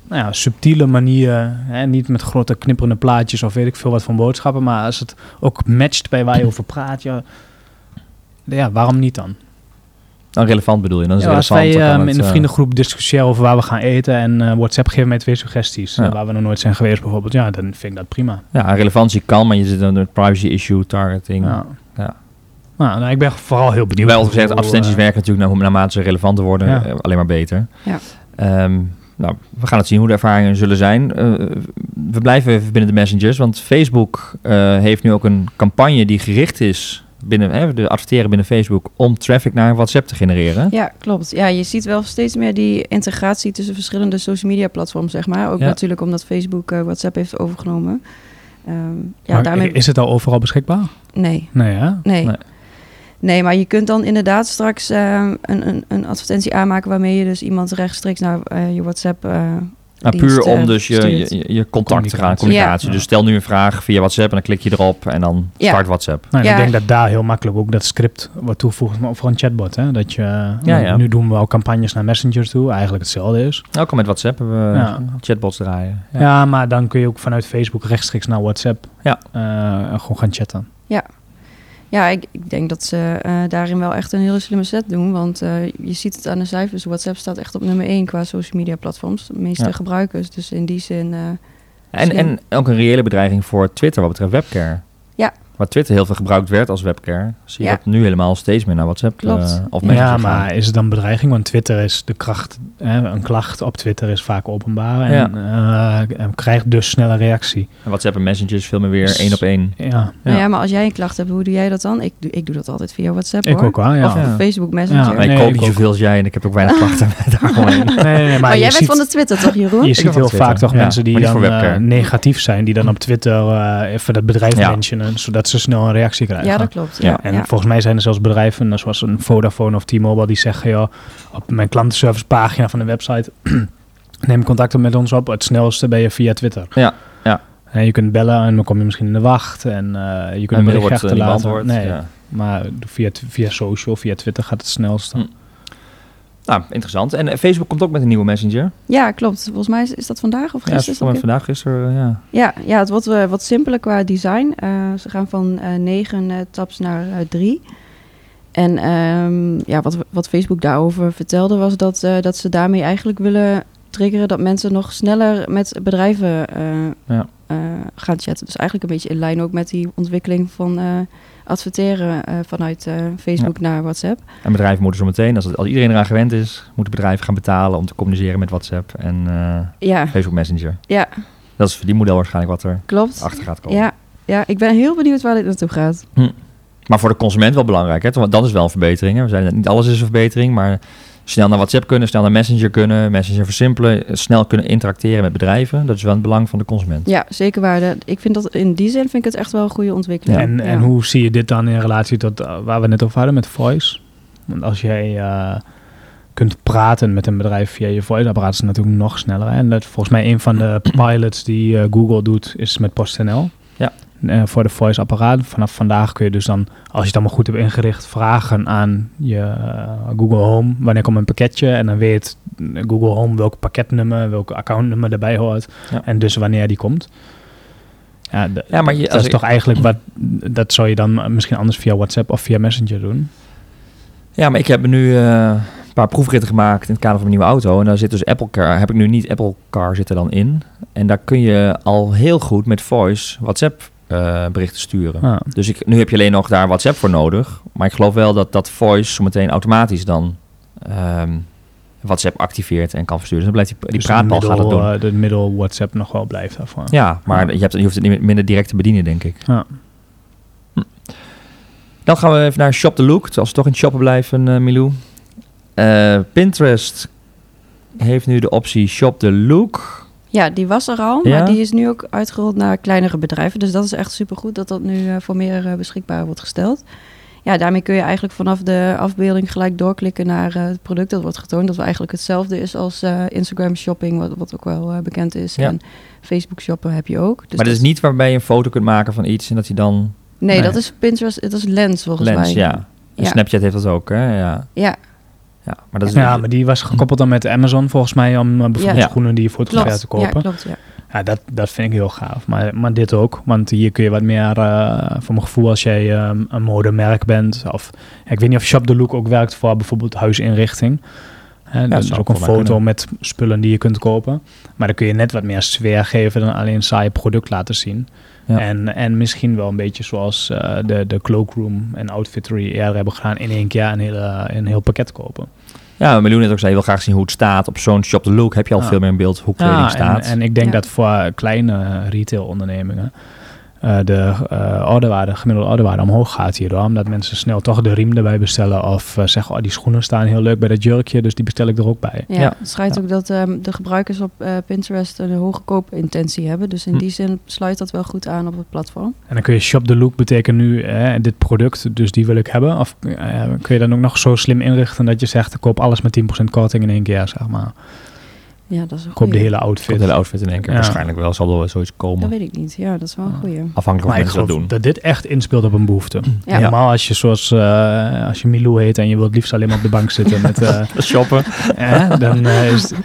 nou ja, subtiele manier, hè, niet met grote knipperende plaatjes of weet ik veel wat van boodschappen, maar als het ook matcht bij waar je over praat, ja, ja waarom niet dan? Dan relevant bedoel je? Dan is Ja, het als wij dan eh, kan in de eh, vriendengroep discussiëren over waar we gaan eten en eh, WhatsApp geeft mij twee suggesties Ja. eh, waar we nog nooit zijn geweest bijvoorbeeld, ja, dan vind ik dat prima. Ja, relevantie kan, maar je zit in een privacy issue, targeting. Ja. Ja. Nou, nou, ik ben vooral heel benieuwd. Wel gezegd, hoe, werken natuurlijk naar, naarmate ze relevanter worden, Ja. alleen maar beter. Ja. Ehm, nou, we gaan het zien hoe de ervaringen zullen zijn. Eh, we blijven even binnen de messengers, want Facebook eh, heeft nu ook een campagne die gericht is binnen hè, de adverteren binnen Facebook om traffic naar WhatsApp te genereren. Ja, klopt. Ja, je ziet wel steeds meer die integratie tussen verschillende social media platforms, zeg maar. Ook Ja. natuurlijk omdat Facebook eh, WhatsApp heeft overgenomen. Ehm, ja, maar daarmee... Is het al overal beschikbaar? Nee, Nee, hè? nee. Nee. Nee, maar je kunt dan inderdaad straks ehm, een, een, een advertentie aanmaken waarmee je dus iemand rechtstreeks naar eh, je WhatsApp. Nou, dienst, puur om eh, dus je, je, je contact te gaan, Communicatie. Ja. Dus stel nu een vraag via WhatsApp en dan klik je erop en dan Ja. start WhatsApp. Nou, Ja. Ik denk dat daar heel makkelijk ook dat script wordt toegevoegd maar voor een chatbot. Hè? Dat je, Ja, ja. Nu doen we al campagnes naar messengers toe, eigenlijk hetzelfde is. Ook al met WhatsApp hebben we Ja. chatbots draaien. Ja. maar dan kun je ook vanuit Facebook rechtstreeks naar WhatsApp Ja. eh, gewoon gaan chatten. Ja, ik, ik denk dat ze eh, daarin wel echt een hele slimme set doen. Want eh, je ziet het aan de cijfers. WhatsApp staat echt op nummer 1 qua social media platforms. De meeste Ja. gebruikers. Dus in die zin... eh, En, Slim. en ook een reële bedreiging voor Twitter wat betreft webcare. Ja. Waar Twitter heel veel gebruikt werd als webcare, zie je Ja. dat nu helemaal steeds meer naar WhatsApp Klopt. eh, of Ja. Messenger Ja, gaan. maar is het dan bedreiging? Want Twitter is de kracht, hè, een klacht op Twitter is vaak openbaar en eh, en krijgt dus snelle reactie. En WhatsApp en Messenger is veel meer weer Dus- één op één. Ja, Nou Ja. ja, maar als jij een klacht hebt, hoe doe jij dat dan? Ik, doe- ik doe dat altijd via WhatsApp ik hoor. ook wel, ja. Of Ja. Facebook Messenger. Ja, ik koop niet ook. zoveel als jij en ik heb ook weinig klachten daaromheen. Nee, nee, nee, maar, jij ziet, bent van de Twitter toch, Jeroen? je ziet heel vaak toch ja. mensen die dan eh, negatief zijn, die dan op Twitter eh, even dat bedrijf Ja. mentionen, zodat ze snel een reactie krijgen. ja, dat klopt. Ja. Ja. En Ja. volgens mij zijn er zelfs bedrijven, zoals een Vodafone of T-Mobile, die zeggen, joh, op mijn klantenservicepagina van de website, neem contact met ons op. Het snelste ben je via Twitter. Ja, ja. En je kunt bellen en dan kom je misschien in de wacht. En eh, je kunt En een bericht eh, achterlaten. Nee, Ja. maar via, via social, via Twitter gaat het snelst. Hm. Nou, interessant. En eh, Facebook komt ook met een nieuwe messenger. Ja, klopt. Volgens mij is, is dat vandaag of Ja, gisteren? is van vandaag, gisteren, eh, ja. Ja, ja, het wordt eh, wat simpeler qua design. Ze gaan van negen tabs naar drie. En ehm, ja, wat, wat Facebook daarover vertelde was dat, dat ze daarmee eigenlijk willen triggeren dat mensen nog sneller met bedrijven Ja. gaan chatten. Dus eigenlijk een beetje in lijn ook met die ontwikkeling van adverteren eh, vanuit eh, Facebook naar WhatsApp. En bedrijven moeten zo meteen, als, het, als iedereen eraan gewend is, moeten bedrijven gaan betalen om te communiceren met WhatsApp en eh, Ja, Facebook Messenger. ja, Dat is voor die model waarschijnlijk wat er klopt. achter gaat komen. Ja, ja, ik ben heel benieuwd waar dit naartoe gaat. Maar voor de consument wel belangrijk, hè? Want dat is wel een verbetering. Hè? We zeiden net, niet alles is een verbetering, maar snel naar WhatsApp kunnen, snel naar Messenger kunnen, Messenger versimpelen, snel kunnen interacteren met bedrijven. Dat is wel het belang van de consument. Ja, zeker waar. De- Ik vind dat in die zin vind ik het echt wel een goede ontwikkeling. En, Ja. en hoe zie je dit dan in relatie tot eh, waar we net over hadden met voice? Want als jij eh, kunt praten met een bedrijf via je voice-apparaat, is het natuurlijk nog sneller. hè? En dat volgens mij een van de pilots die eh, Google doet, is met PostNL. Ja. Eh, voor de voice-apparaat. Vanaf vandaag kun je dus dan, als je het allemaal goed hebt ingericht, vragen aan je eh, Google Home. Wanneer komt een pakketje? En dan weet Google Home welk pakketnummer, welk accountnummer erbij hoort. Ja. En dus wanneer die komt. Ja, maar je- dat is toch eigenlijk wat, dat zou je dan misschien anders via WhatsApp of via Messenger doen. Ja, maar ik heb nu eh, een paar proefritten gemaakt in het kader van mijn nieuwe auto. En daar zit dus Apple Car, heb ik nu niet Apple Car zit er dan in. En daar kun je al heel goed met voice WhatsApp eh, berichten sturen. Ah. Dus ik, nu heb je alleen nog daar WhatsApp voor nodig. Maar ik geloof wel dat dat voice zo meteen automatisch dan ehm, WhatsApp activeert en kan versturen. Dus dan blijft die, die Dus praatbal de gaat dat middel, doen. eh, de middel WhatsApp nog wel blijft daarvan. Ja, maar. Je, hebt, je hoeft het niet minder direct te bedienen, denk ik. Ja. Dan gaan we even naar Shop the Look. Als we toch in shoppen blijven, eh, Milou. Eh, Pinterest heeft nu de optie Shop the Look. Ja, die was er al, Ja? maar die is nu ook uitgerold naar kleinere bedrijven. Dus dat is echt supergoed dat dat nu eh, voor meer eh, beschikbaar wordt gesteld. Ja, daarmee kun je eigenlijk vanaf de afbeelding gelijk doorklikken naar eh, het product dat wordt getoond. Dat eigenlijk hetzelfde is als Instagram shopping, wat, wat ook wel bekend is. Ja. En Facebook shoppen heb je ook. Dus maar dat is niet waarbij je een foto kunt maken van iets en dat je dan... Nee, Nee. dat is Pinterest, dat is Lens volgens Lens, mij. ja. En Ja. Snapchat heeft dat ook, hè? Ja. Ja, ja. Maar dat is Ja, maar die was gekoppeld dan met Amazon volgens mij om eh, bijvoorbeeld Ja. schoenen die je fotografeert klopt. te kopen. Ja, klopt, ja. Ja, dat, dat vind ik heel gaaf. Maar, maar dit ook. Want hier kun je wat meer, eh voor mijn gevoel, als jij ehm, een modemerk bent. Of ik weet niet of Shop the Look ook werkt voor bijvoorbeeld huisinrichting. Hè, dat is ook een foto kunnen. met spullen die je kunt kopen. Maar dan kun je net wat meer sfeer geven dan alleen een saai product laten zien. Ja. En, en misschien wel een beetje zoals eh, de, de Cloakroom en Outfittery eerder hebben gedaan. In één keer een, hele, een heel pakket kopen. Ja, Miljoen net ook zei, je wil graag zien hoe het staat. Op zo'n Shop the Look heb je al Ja. veel meer in beeld hoe kleding Ja, en, staat. en ik denk Ja. dat voor kleine retailondernemingen eh de eh orderwaarde, gemiddelde orderwaarde omhoog gaat hierdoor. Omdat mensen snel toch de riem erbij bestellen. Of eh, zeggen, oh die schoenen staan heel leuk bij dat jurkje, dus die bestel ik er ook bij. Ja, Ja. het schijnt Ja. ook dat ehm, de gebruikers op eh, Pinterest een hoge koopintentie hebben. Dus in Hm. die zin sluit dat wel goed aan op het platform. En dan kun je shop the look betekent nu, eh, dit product, dus die wil ik hebben. Of eh, kun je dan ook nog zo slim inrichten dat je zegt, ik koop alles met 10% korting in één keer, zeg maar. Ja, dat is een Ik koop de goeie. hele Komt outfit. de hele outfit in één keer. Ja. Waarschijnlijk wel, zal er zoiets komen. Dat weet ik niet. Ja, dat is wel een goeie. Afhankelijk Maar of ik mensen dat geloof doen. dat dit echt inspeelt op een behoefte. Ja. Normaal als je zoals, eh, als je Milou heet en je wilt liefst alleen maar op de bank zitten met... eh, Shoppen. Ja, dan eh, is het- en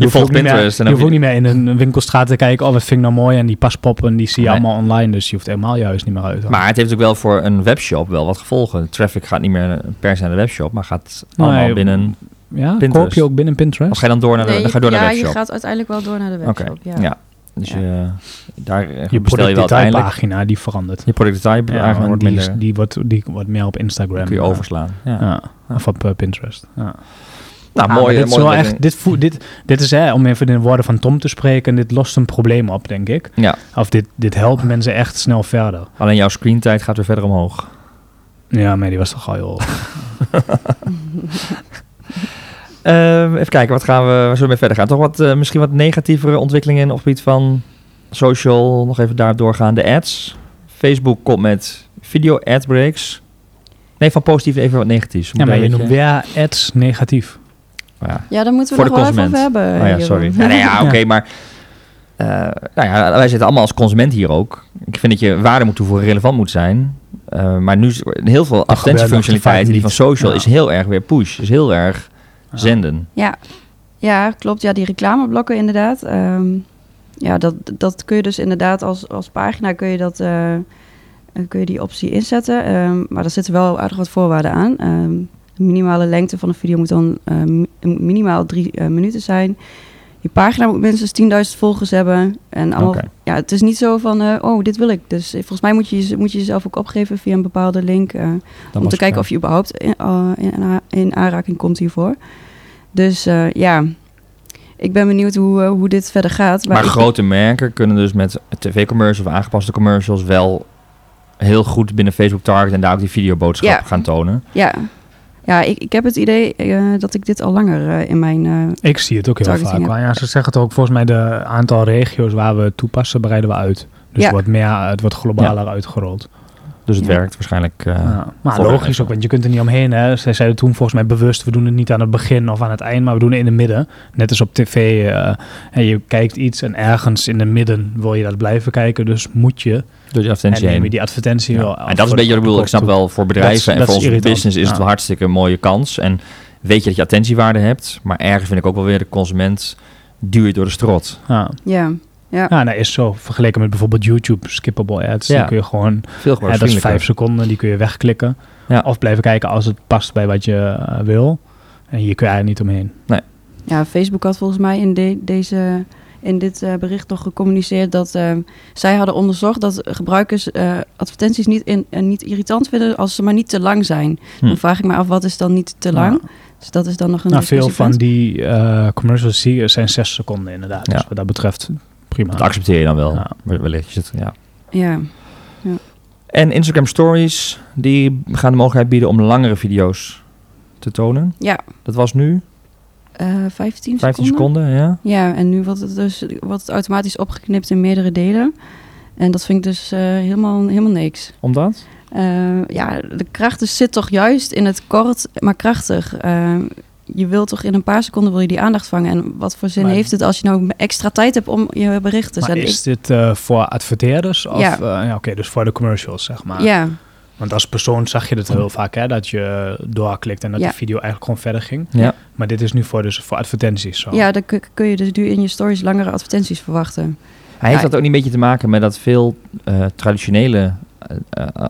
je hoeft volgt ook niet meer, Pinterest en je hoeft ook niet meer in een winkelstraat te kijken. Oh, wat vind ik nou mooi? En die paspoppen, die zie je Nee. allemaal online. Dus je hoeft helemaal je huis niet meer uit. Maar het heeft ook wel voor een webshop wel wat gevolgen. Traffic gaat niet meer per se naar de webshop, maar gaat allemaal Nee, binnen... ja, Pinterest. koop je ook binnen Pinterest? Of ga je dan door naar de, Nee, dan ga je door ja, naar de je webshop? gaat uiteindelijk wel door naar de webshop. ja. Ja. Dus Ja. je, daar eh, je bestel je wel uiteindelijk. productdetailpagina, die verandert. Je productdetail Ja, wordt die, minder. die, wordt, die wordt meer op Instagram. kun je eh, overslaan. Ja. Ja. Of op eh, Pinterest. Ja. Nou, Ah, mooi. dit, is mooi wel echt, dit, dit, dit is, hè, om even in de woorden van Tom te spreken, dit lost een probleem op, denk ik. Ja, Of dit, dit helpt mensen echt snel verder. alleen jouw screentijd gaat weer verder omhoog. Ja, maar die was toch al heel... Ehm, even kijken, wat gaan we, waar zullen we mee verder gaan? Toch wat, eh, misschien wat negatievere ontwikkelingen op het gebied van social. Nog even daarop doorgaan. De ads. Facebook komt met video ad breaks. Nee, van positief even wat negatiefs. Ja, maar je noemt een weer ads negatief. ja. ja, daar moeten we Voor nog de wel even hebben. Oh ja, sorry. Ja, nee, ja, oké, maar... eh, nou ja, wij zitten allemaal als consument hier ook. Ik vind dat je waarde moet toevoegen, relevant moet zijn. Eh, maar nu is heel veel advertentiefunctionaliteiten die van social Ja. is heel erg weer push. Is heel erg zenden. Ja. ja, klopt. Ja, die reclameblokken inderdaad. Ehm, ja, dat, dat kun je dus inderdaad als, als pagina kun je, dat, eh, kun je die optie inzetten. Ehm, maar daar zitten wel aardig wat voorwaarden aan. Ehm, de minimale lengte van de video moet dan eh, mi- minimaal drie eh, minuten zijn. Die pagina moet minstens 10.000 volgers hebben. En allemaal, ja, het is niet zo van, eh, oh, dit wil ik. Dus eh, volgens mij moet je, je- moet je jezelf ook opgeven via een bepaalde link. eh, om te kijken of je überhaupt in, in, aanraking komt hiervoor. Dus ja, ik ben benieuwd hoe, hoe dit verder gaat. Maar grote merken kunnen dus met tv-commercials of aangepaste commercials wel heel goed binnen Facebook target en daar ook die videoboodschap Ja. gaan tonen. Ja, ja ik, ik heb het idee eh, dat ik dit al langer eh, in mijn... eh, Ik zie het ook heel vaak. ja. Maar ja, ze zeggen toch ook volgens mij de aantal regio's waar we het toepassen, breiden we uit. Dus Ja. het wordt meer, het wordt globaler uitgerold. Dus het Ja. werkt waarschijnlijk. eh, Ja. Maar logisch ook, want je kunt er niet omheen. Hè. Zij zeiden toen volgens mij bewust, we doen het niet aan het begin of aan het eind, maar we doen het in het midden. Net als op tv. eh, en je kijkt iets en ergens in het midden wil je dat blijven kijken. Dus moet je. door die En advertentie neem je heen. die advertentie Ja. wel. En dat is een beetje wat ik bedoel. Ik snap wel voor bedrijven Dat en voor onze business is het wel hartstikke een mooie kans. En weet je dat je attentiewaarde hebt, maar ergens vind ik ook wel weer de consument duw je door de strot. Ja. ja, ja. Ja, dat is zo. Vergeleken met bijvoorbeeld YouTube, skippable ads. Ja. Die kun je gewoon, Veel ja, dat is vijf seconden, die kun je wegklikken. Ja. Of blijven kijken als het past bij wat je eh, wil. En hier kun je eigenlijk niet omheen. ja, Facebook had volgens mij in, de, deze, in dit eh, bericht nog gecommuniceerd dat eh, zij hadden onderzocht dat gebruikers eh, advertenties niet, in, niet irritant vinden als ze maar niet te lang zijn. Hm. Dan vraag ik me af, wat is dan niet te lang? Dus dat is dan nog een Nou, veel van die eh, commercials zie je zijn zes seconden inderdaad. Ja. Dus wat dat betreft prima. Dat accepteer je dan wel. Ja. wel- Wellicht is het, ja. Ja, En Instagram Stories, die gaan de mogelijkheid bieden om langere video's te tonen. ja. Dat was nu eh 15, 15 seconden. seconden, ja. Ja, en nu wordt het dus wordt het automatisch opgeknipt in meerdere delen. En dat vind ik dus eh, helemaal, helemaal niks. Omdat? Eh, ja, de kracht dus zit toch juist in het kort, maar krachtig. Eh, je wilt toch in een paar seconden wil je die aandacht vangen. En wat voor zin Maar- heeft het als je nou extra tijd hebt om je bericht te maar zetten? is dit eh, voor adverteerders? Of, Ja. ja. ja Oké, dus voor de commercials, zeg maar. ja, Want als persoon zag je het heel vaak, hè, dat je doorklikt en dat Ja. de video eigenlijk gewoon verder ging. Ja. Maar dit is nu voor, dus voor advertenties zo. ja, dan kun, je dus nu in je stories langere advertenties verwachten. Hij heeft Ja. dat ook niet een beetje te maken met dat veel eh, traditionele eh, eh,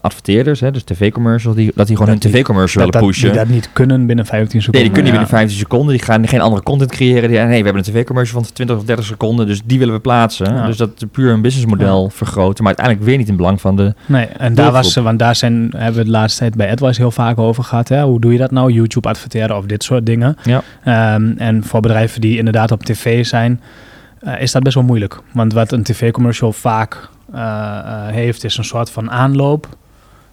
adverteerders, hè, dus tv-commercials, die, dat die gewoon Dat hun tv-commercial dat, willen dat, pushen. die dat niet kunnen binnen 15 seconden. Nee, die kunnen niet binnen 15 seconden. Die gaan geen andere content creëren. Die, nee, we hebben een tv-commercial van 20 of 30 seconden, dus die willen we plaatsen. Ja. Dus dat is puur een businessmodel vergroten, maar uiteindelijk weer niet in belang van de... Nee, en daar was ze, want daar zijn, hebben we het de laatste tijd bij AdWise heel vaak over gehad. Hè? Hoe doe je dat nou? YouTube adverteren of dit soort dingen. Ja. Ehm, en voor bedrijven die inderdaad op tv zijn, eh, is dat best wel moeilijk. Want wat een tv-commercial vaak eh, eh, heeft, is een soort van aanloop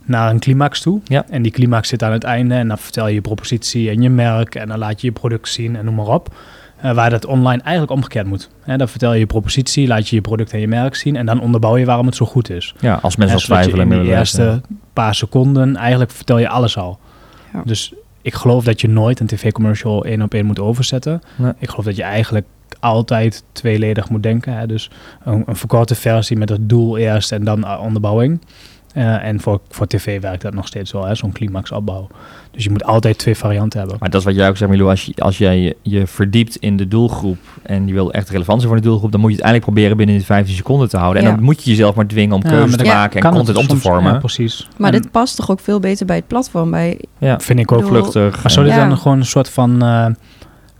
naar een climax toe. Ja. En die climax zit aan het einde en dan vertel je je propositie en je merk en dan laat je je product zien en noem maar op. Eh, waar dat online eigenlijk omgekeerd moet. Hè, dan vertel je je propositie, laat je je product en je merk zien en dan onderbouw je waarom het zo goed is. Ja, als mensen al twijfelen. in willen eerste paar seconden eigenlijk vertel je alles al. Ja. Dus ik geloof dat je nooit een tv-commercial één op één moet overzetten. Nee. Ik geloof dat je eigenlijk altijd tweeledig moet denken. Hè? Dus een, een verkorte versie met het doel eerst en dan onderbouwing. Eh, en voor, voor tv werkt dat nog steeds wel, hè? zo'n climaxopbouw. Dus je moet altijd twee varianten hebben. Maar dat is wat jij ook zegt, Milou. Als, je, als jij je, je verdiept in de doelgroep en je wil echt relevant zijn voor de doelgroep, dan moet je het eigenlijk proberen binnen die 15 seconden te houden. En dan moet je jezelf maar dwingen om Ja, keuzes te maken en content het om te vormen. Ja, precies. Maar En- dit past toch ook veel beter bij het platform. Bij, Ja, vind ik ook. Vluchtig. Maar zou dit Ja. dan gewoon een soort van eh,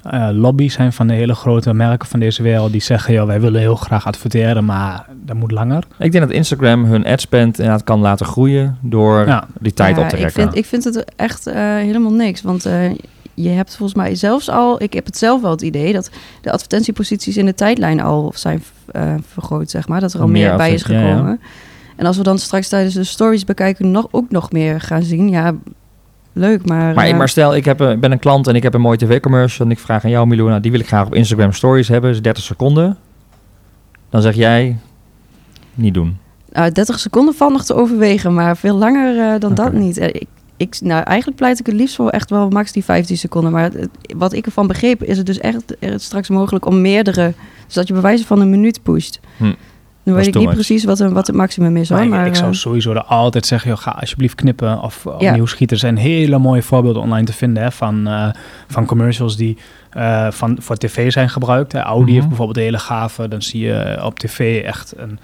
eh, lobby zijn van de hele grote merken van deze wereld die zeggen, joh, wij willen heel graag adverteren, maar dat moet langer. Ik denk dat Instagram hun adspend inderdaad kan laten groeien door Ja. die tijd Ja, op te ik rekken. vind, ik vind het echt eh, helemaal niks. Want eh, je hebt volgens mij zelfs al... Ik heb het zelf wel het idee dat de advertentieposities in de tijdlijn al zijn vergroot, zeg maar. Dat er al Meer meer, bij is adver- ja, ja. gekomen. En als we dan straks tijdens de stories bekijken nog, ook nog meer gaan zien... Ja, leuk, maar... Maar, eh, maar stel, ik, heb, een- ik ben een klant en ik heb een mooie tv-commercial en ik vraag aan jou, Milou, nou, die wil ik graag op Instagram Stories hebben, is 30 seconden. Dan zeg jij, niet doen. Nou, 30 seconden valt nog te overwegen, maar veel langer eh, dan dat niet. Eh, Ik, ik, nou, eigenlijk pleit ik het liefst voor echt wel max die 15 seconden. Maar het- wat ik ervan begreep, is het dus echt eh, straks mogelijk om meerdere... Dus dat je bij wijze van een minuut pusht. Hm. Nu weet ik niet precies wat, een, wat het maximum is hoor. Maar ik- Maar, ik zou eh, sowieso er altijd zeggen, joh, ga alsjeblieft knippen of Ja. opnieuw schieten. Er zijn hele mooie voorbeelden online te vinden hè, van, eh, van commercials die eh, van, voor tv zijn gebruikt. Hè. Audi Mhm. heeft bijvoorbeeld hele gave, dan zie je op tv echt een,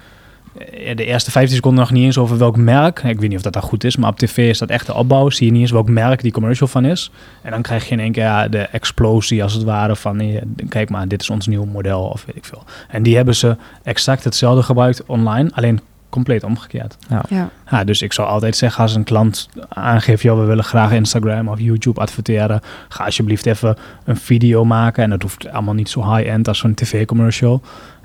de eerste 15 seconden nog niet eens over welk merk. Ik weet niet of dat dan goed is, maar op tv is dat echt de opbouw. Zie je niet eens welk merk die commercial van is. En dan krijg je in één keer ja, de explosie als het ware van, kijk maar, dit is ons nieuw model of weet ik veel. En die hebben ze exact hetzelfde gebruikt online, alleen compleet omgekeerd. ja. Ja, dus ik zou altijd zeggen als een klant aangeeft, joh, we willen graag Instagram of YouTube adverteren, ga alsjeblieft even een video maken. En dat hoeft allemaal niet zo high-end als zo'n tv-commercial.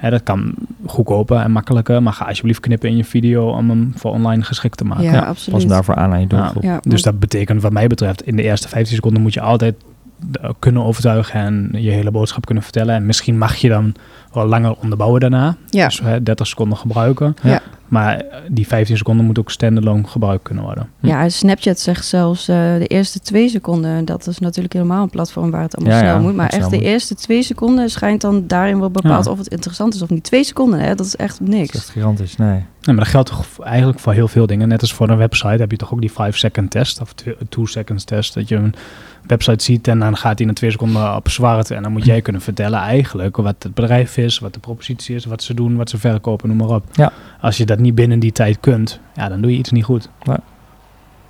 Dat kan goedkoper en makkelijker, maar ga alsjeblieft knippen in je video om hem voor online geschikt te maken. Ja, Ja, absoluut. Pas hem daarvoor aan aan je Ja. doelgroep. Ja, Dus dat betekent wat mij betreft, in de eerste 15 seconden moet je altijd kunnen overtuigen en je hele boodschap kunnen vertellen. En misschien mag je dan wel langer onderbouwen daarna. ja. Dus hè, 30 seconden gebruiken. Ja. Maar eh, die 15 seconden moet ook standalone gebruikt kunnen worden. Ja, en Snapchat zegt zelfs eh, de eerste twee seconden. En dat is natuurlijk helemaal een platform waar het allemaal Ja, snel ja, moet. Maar echt de moet. eerste twee seconden schijnt dan daarin wel bepaald Ja. of het interessant is of niet. Twee seconden, hè? dat is echt Dat is niks. echt gigantisch, nee. Nee, maar dat geldt toch eigenlijk voor heel veel dingen. Net als voor een website heb je toch ook die 5-second test of 2-seconds test. Dat je een website ziet en dan gaat hij in twee seconden op zwart. En dan moet jij kunnen vertellen eigenlijk wat het bedrijf is, wat de propositie is, wat ze doen, wat ze verkopen, noem maar op. Ja. Als je dat niet binnen die tijd kunt, ja, dan doe je iets niet goed.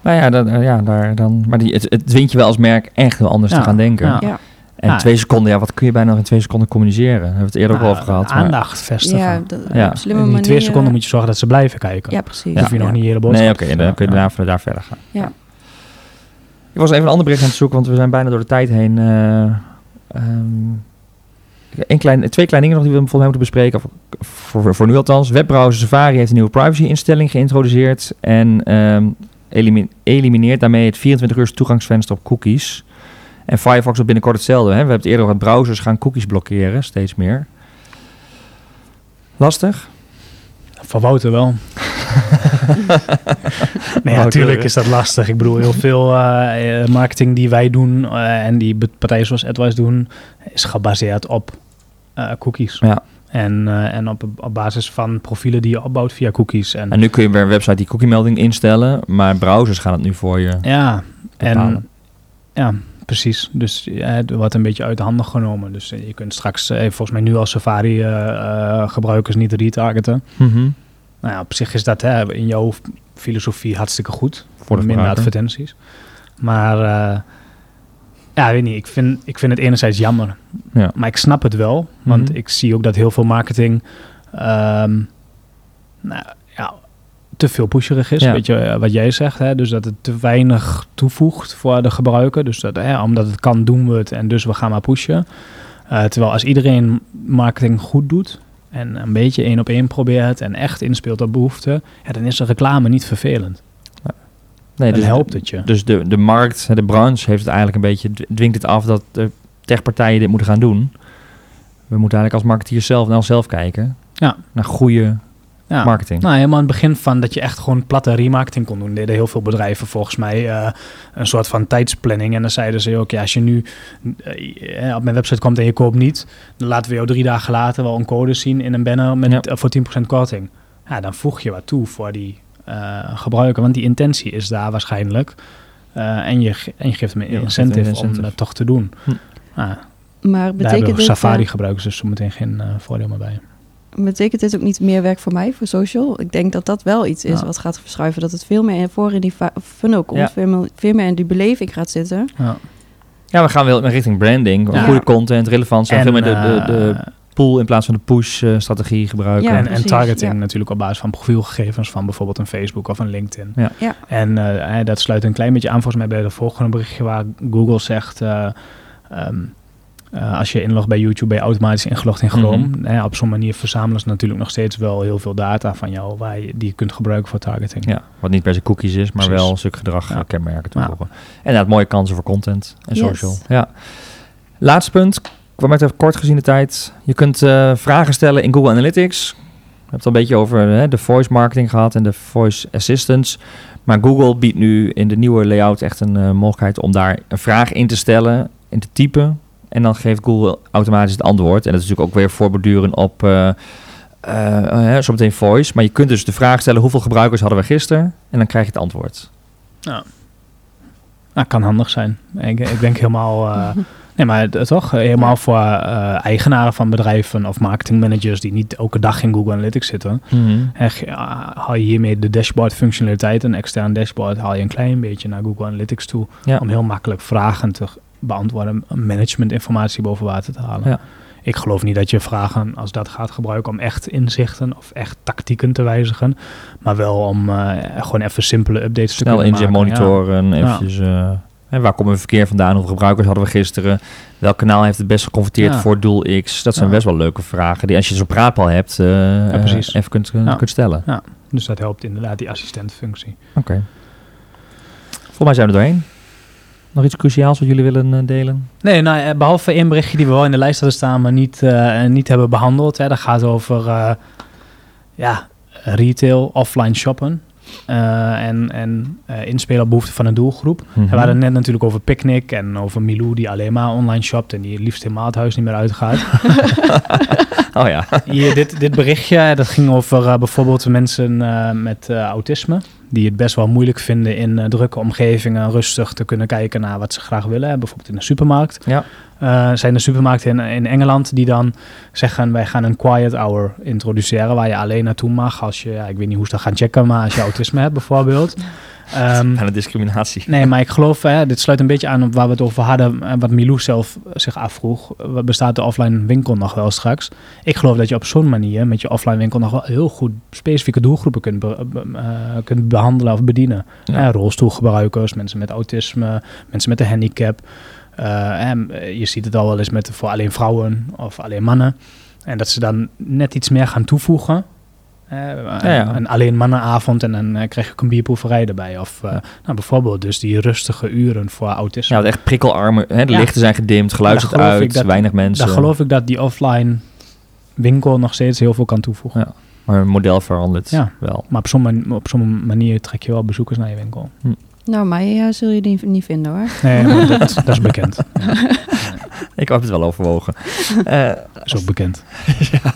Nou ja, dan, ja daar dan, maar die, het, het dwingt je wel als merk echt heel anders Ja, te gaan denken. ja. Ja, En Ja. twee seconden, ja, wat kun je bijna nog in twee seconden communiceren? Daar hebben we het eerder ook Nou, over gehad. maar- Aandacht vestigen. ja, dat- Ja. op slimme in die manier. twee seconden moet je zorgen dat ze blijven kijken. Ja, precies. Dan hoef je nog Ja. niet hele boodschap Nee, oké, dan kun je ja. daarna daar verder gaan. Ja. Ik was even een ander bericht aan het zoeken, want we zijn bijna door de tijd heen. eh, ehm, een klein, twee kleine dingen nog die we volgens mij moeten bespreken. Voor, voor nu althans. Webbrowser Safari heeft een nieuwe privacy-instelling geïntroduceerd. En ehm, elimi- elimineert daarmee het 24 uur toegangsvenster op cookies. En Firefox doet binnenkort hetzelfde. Hè? We hebben het eerder over browsers gaan cookies blokkeren, steeds meer. Lastig? Voor Wouter wel. nee, natuurlijk hè? is dat lastig. Ik bedoel, heel veel eh, eh, marketing die wij doen eh, en die partijen zoals AdWise doen, is gebaseerd op eh, cookies. Ja. En, eh, en op, op basis van profielen die je opbouwt via cookies. En, En nu kun je weer een website die cookie-melding instellen. Maar browsers gaan het nu voor je ja, bepalen. en ja, precies. Dus ja, het wordt een beetje uit de handen genomen. Dus eh, je kunt straks, eh, volgens mij nu als Safari eh, eh, gebruikers niet retargeten. Mhm. Nou ja, op zich is dat hè, in jouw filosofie hartstikke goed. Voor de minder advertenties. Maar eh, ja, weet niet. Ik vind, ik vind het enerzijds jammer. Ja. Maar ik snap het wel. Want Mhm. ik zie ook dat heel veel marketing ehm, nou, ja, te veel pusherig is. Ja. Weet je eh, wat jij zegt? Hè? Dus dat het te weinig toevoegt voor de gebruiker. Dus dat, hè, omdat het kan, doen we het. En dus we gaan maar pushen. Eh, terwijl als iedereen marketing goed doet en een beetje één op één probeert en echt inspeelt op behoeften, ja, dan is de reclame niet vervelend. Nee, dan dus, helpt het je. Dus de, de markt, de branche heeft het eigenlijk een beetje, dwingt het af dat de techpartijen dit moeten gaan doen. We moeten eigenlijk als marketeers zelf naar onszelf kijken. Ja. Naar goede Ja. marketing. Nou, helemaal aan het begin van dat je echt gewoon platte remarketing kon doen. Deden heel veel bedrijven volgens mij eh, een soort van tijdsplanning. En dan zeiden ze ook, ja, als je nu eh, eh, op mijn website komt en je koopt niet, dan laten we jou drie dagen later wel een code zien in een banner met, Ja. voor 10% korting. Ja, dan voeg je wat toe voor die eh, gebruiker, want die intentie is daar waarschijnlijk. Eh, en, je, en je geeft hem een Ja, incentive, om dat toch te doen. Hm. Ah, Maar daar betekent hebben dit, Safari eh, gebruikers dus zometeen geen voordeel meer bij. Betekent dit ook niet meer werk voor mij, voor social? Ik denk dat dat wel iets is Ja. wat gaat verschuiven. Dat het veel meer voor in die funnel komt. Ja. Veel, meer, veel meer in die beleving gaat zitten. Ja. Ja, we gaan wel richting branding, Ja. goede content, relevant zijn. En, veel meer de, de, de eh, pull in plaats van de push-strategie gebruiken. Ja, en, targeting ja. natuurlijk op basis van profielgegevens van bijvoorbeeld een Facebook of een LinkedIn. Ja. Ja. En eh, eh, dat sluit een klein beetje aan volgens mij bij de volgende berichtje waar Google zegt... eh, ehm, eh, als je inlogt bij YouTube, ben je automatisch ingelogd in Chrome. Mhm. Eh, op zo'n manier verzamelen ze natuurlijk nog steeds wel heel veel data van jou... Waar je, die je kunt gebruiken voor targeting. Ja, wat niet per se cookies is, maar Precies. wel een stuk gedrag, Ja. kenmerken Ja. toevoegen. En inderdaad, mooie kansen voor content en Yes. social. Ja. Laatste punt, mij betreft kort gezien de tijd. Je kunt eh, vragen stellen in Google Analytics. We hebben het al een beetje over hè, de voice marketing gehad en de voice assistants. Maar Google biedt nu in de nieuwe layout echt een eh, mogelijkheid om daar een vraag in te stellen, in te typen. En dan geeft Google automatisch het antwoord. En dat is natuurlijk ook weer voorborduren op eh, uh, zometeen voice. Maar je kunt dus de vraag stellen: hoeveel gebruikers hadden we gisteren? En dan krijg je het antwoord. Ja. Nou, kan handig zijn. Ik, ik denk helemaal. Uh, nee, maar toch? Helemaal voor uh, eigenaren van bedrijven of marketingmanagers die niet elke dag in Google Analytics zitten. Mm -hmm. haal je hiermee de dashboard functionaliteit, een extern dashboard, haal je een klein beetje naar Google Analytics toe. Ja. Om heel makkelijk vragen te beantwoorden, management informatie boven water te halen. Ja ik geloof niet dat je vragen als dat gaat gebruiken om echt inzichten of echt tactieken te wijzigen. Maar wel om uh, gewoon even simpele updates Snel te kunnen maken. monitoren, ja. eventjes... Uh, waar komen we verkeer vandaan? Hoeveel gebruikers hadden we gisteren? Welk kanaal heeft het best geconverteerd voor doel X? Dat zijn best wel leuke vragen die als je zo'n praatpal hebt, uh, even kunt, kunt stellen. Ja, dus dat helpt inderdaad die assistentfunctie. Oké. Okay. Volgens mij zijn we er doorheen. Nog iets cruciaals wat jullie willen uh, delen? Nee, nou, eh, behalve één berichtje die we wel in de lijst hadden staan, maar niet, uh, niet hebben behandeld. Hè. Dat gaat over uh, ja, retail, offline shoppen. en en inspelen op behoeften van een doelgroep. Mm -hmm. We hadden net natuurlijk over Picnic en over Milou die alleen maar online shopt en die liefst helemaal het huis niet meer uitgaat. oh ja. Hier, dit, dit berichtje dat ging over bijvoorbeeld mensen met autisme die het best wel moeilijk vinden in uh, drukke omgevingen rustig te kunnen kijken naar wat ze graag willen. Bijvoorbeeld in de supermarkt. Ja. Uh, zijn er supermarkten in, in Engeland die dan zeggen wij gaan een quiet hour introduceren waar je alleen naartoe mag als je, ja, ik weet niet hoe ze dat gaan checken, maar als je autisme hebt bijvoorbeeld. Um, aan de discriminatie. Nee, maar ik geloof, hè, dit sluit een beetje aan op waar we het over hadden. En wat Milou zelf zich afvroeg. Bestaat de offline winkel nog wel straks? Ik geloof dat je op zo'n manier met je offline winkel nog wel heel goed specifieke doelgroepen kunt, uh, kunt behandelen of bedienen. Ja. rolstoelgebruikers, mensen met autisme, mensen met een handicap. Uh, en je ziet het al wel eens met voor alleen vrouwen of alleen mannen. En dat ze dan net iets meer gaan toevoegen ja, Een alleen mannenavond en dan uh, krijg je een bierproeverij erbij. Of uh, nou, bijvoorbeeld dus die rustige uren voor autisme. Ja, echt prikkelarme. Hè, de lichten zijn gedimd, geluid zit uit, dat, weinig mensen. Dan geloof ik dat die offline winkel nog steeds heel veel kan toevoegen. Ja, maar een model verandert ja, wel. Maar op zo'n op zo'n manier trek je wel bezoekers naar je winkel. Hm. Nou, mij uh, zul je die niet vinden hoor. Nee, dat, dat, is bekend. Ja. Ik heb het wel overwogen. Uh, is ook bekend. ja.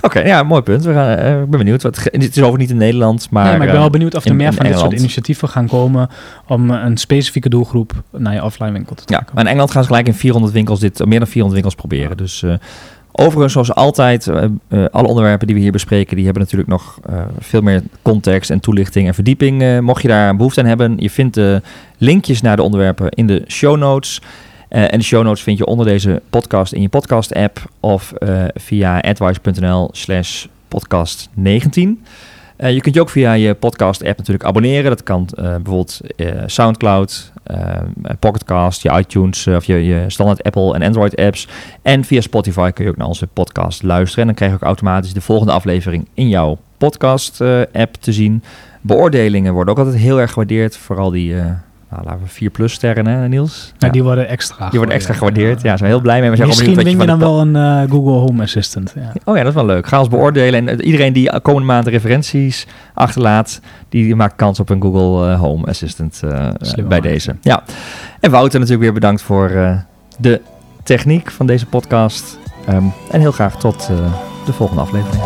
Oké, ja, mooi punt. We gaan, uh, ik ben benieuwd. Wat, het is over niet in Nederland, maar... Nee, maar ik ben wel benieuwd of er meer van dit soort initiatieven gaan komen... om een specifieke doelgroep naar je offline winkel te trekken. Ja, maar in Engeland gaan ze gelijk in 400 winkels dit, meer dan 400 winkels proberen. Dus... Uh, Overigens, zoals altijd, uh, uh, alle onderwerpen die we hier bespreken, die hebben natuurlijk nog uh, veel meer context en toelichting en verdieping. mocht je daar behoefte aan hebben, je vindt de linkjes naar de onderwerpen in de show notes. Uh, en de show notes vind je onder deze podcast in je podcast app of uh, via advice.nl slash podcast 19. Uh, je kunt je ook via je podcast app natuurlijk abonneren. Dat kan bijvoorbeeld Soundcloud, Pocketcast, je iTunes of je, je standaard Apple en Android apps. En via Spotify kun je ook naar onze podcast luisteren. En dan krijg je ook automatisch de volgende aflevering in jouw podcast app te zien. Beoordelingen worden ook altijd heel erg gewaardeerd. Vooral die nou, laten we 4 plus sterren, hè, Niels? Ja, die worden extra Die worden extra gewaardeerd. Ja, zijn heel blij mee. Misschien win je dan wel een uh, Google Home Assistant. Ja. Oh ja, dat is wel leuk. Ga ons beoordelen. En iedereen die komende maand referenties achterlaat, die maakt kans op een Google Home Assistant uh, bij deze. Ja. En Wouter natuurlijk weer bedankt voor de techniek van deze podcast. Um, en heel graag tot de volgende aflevering.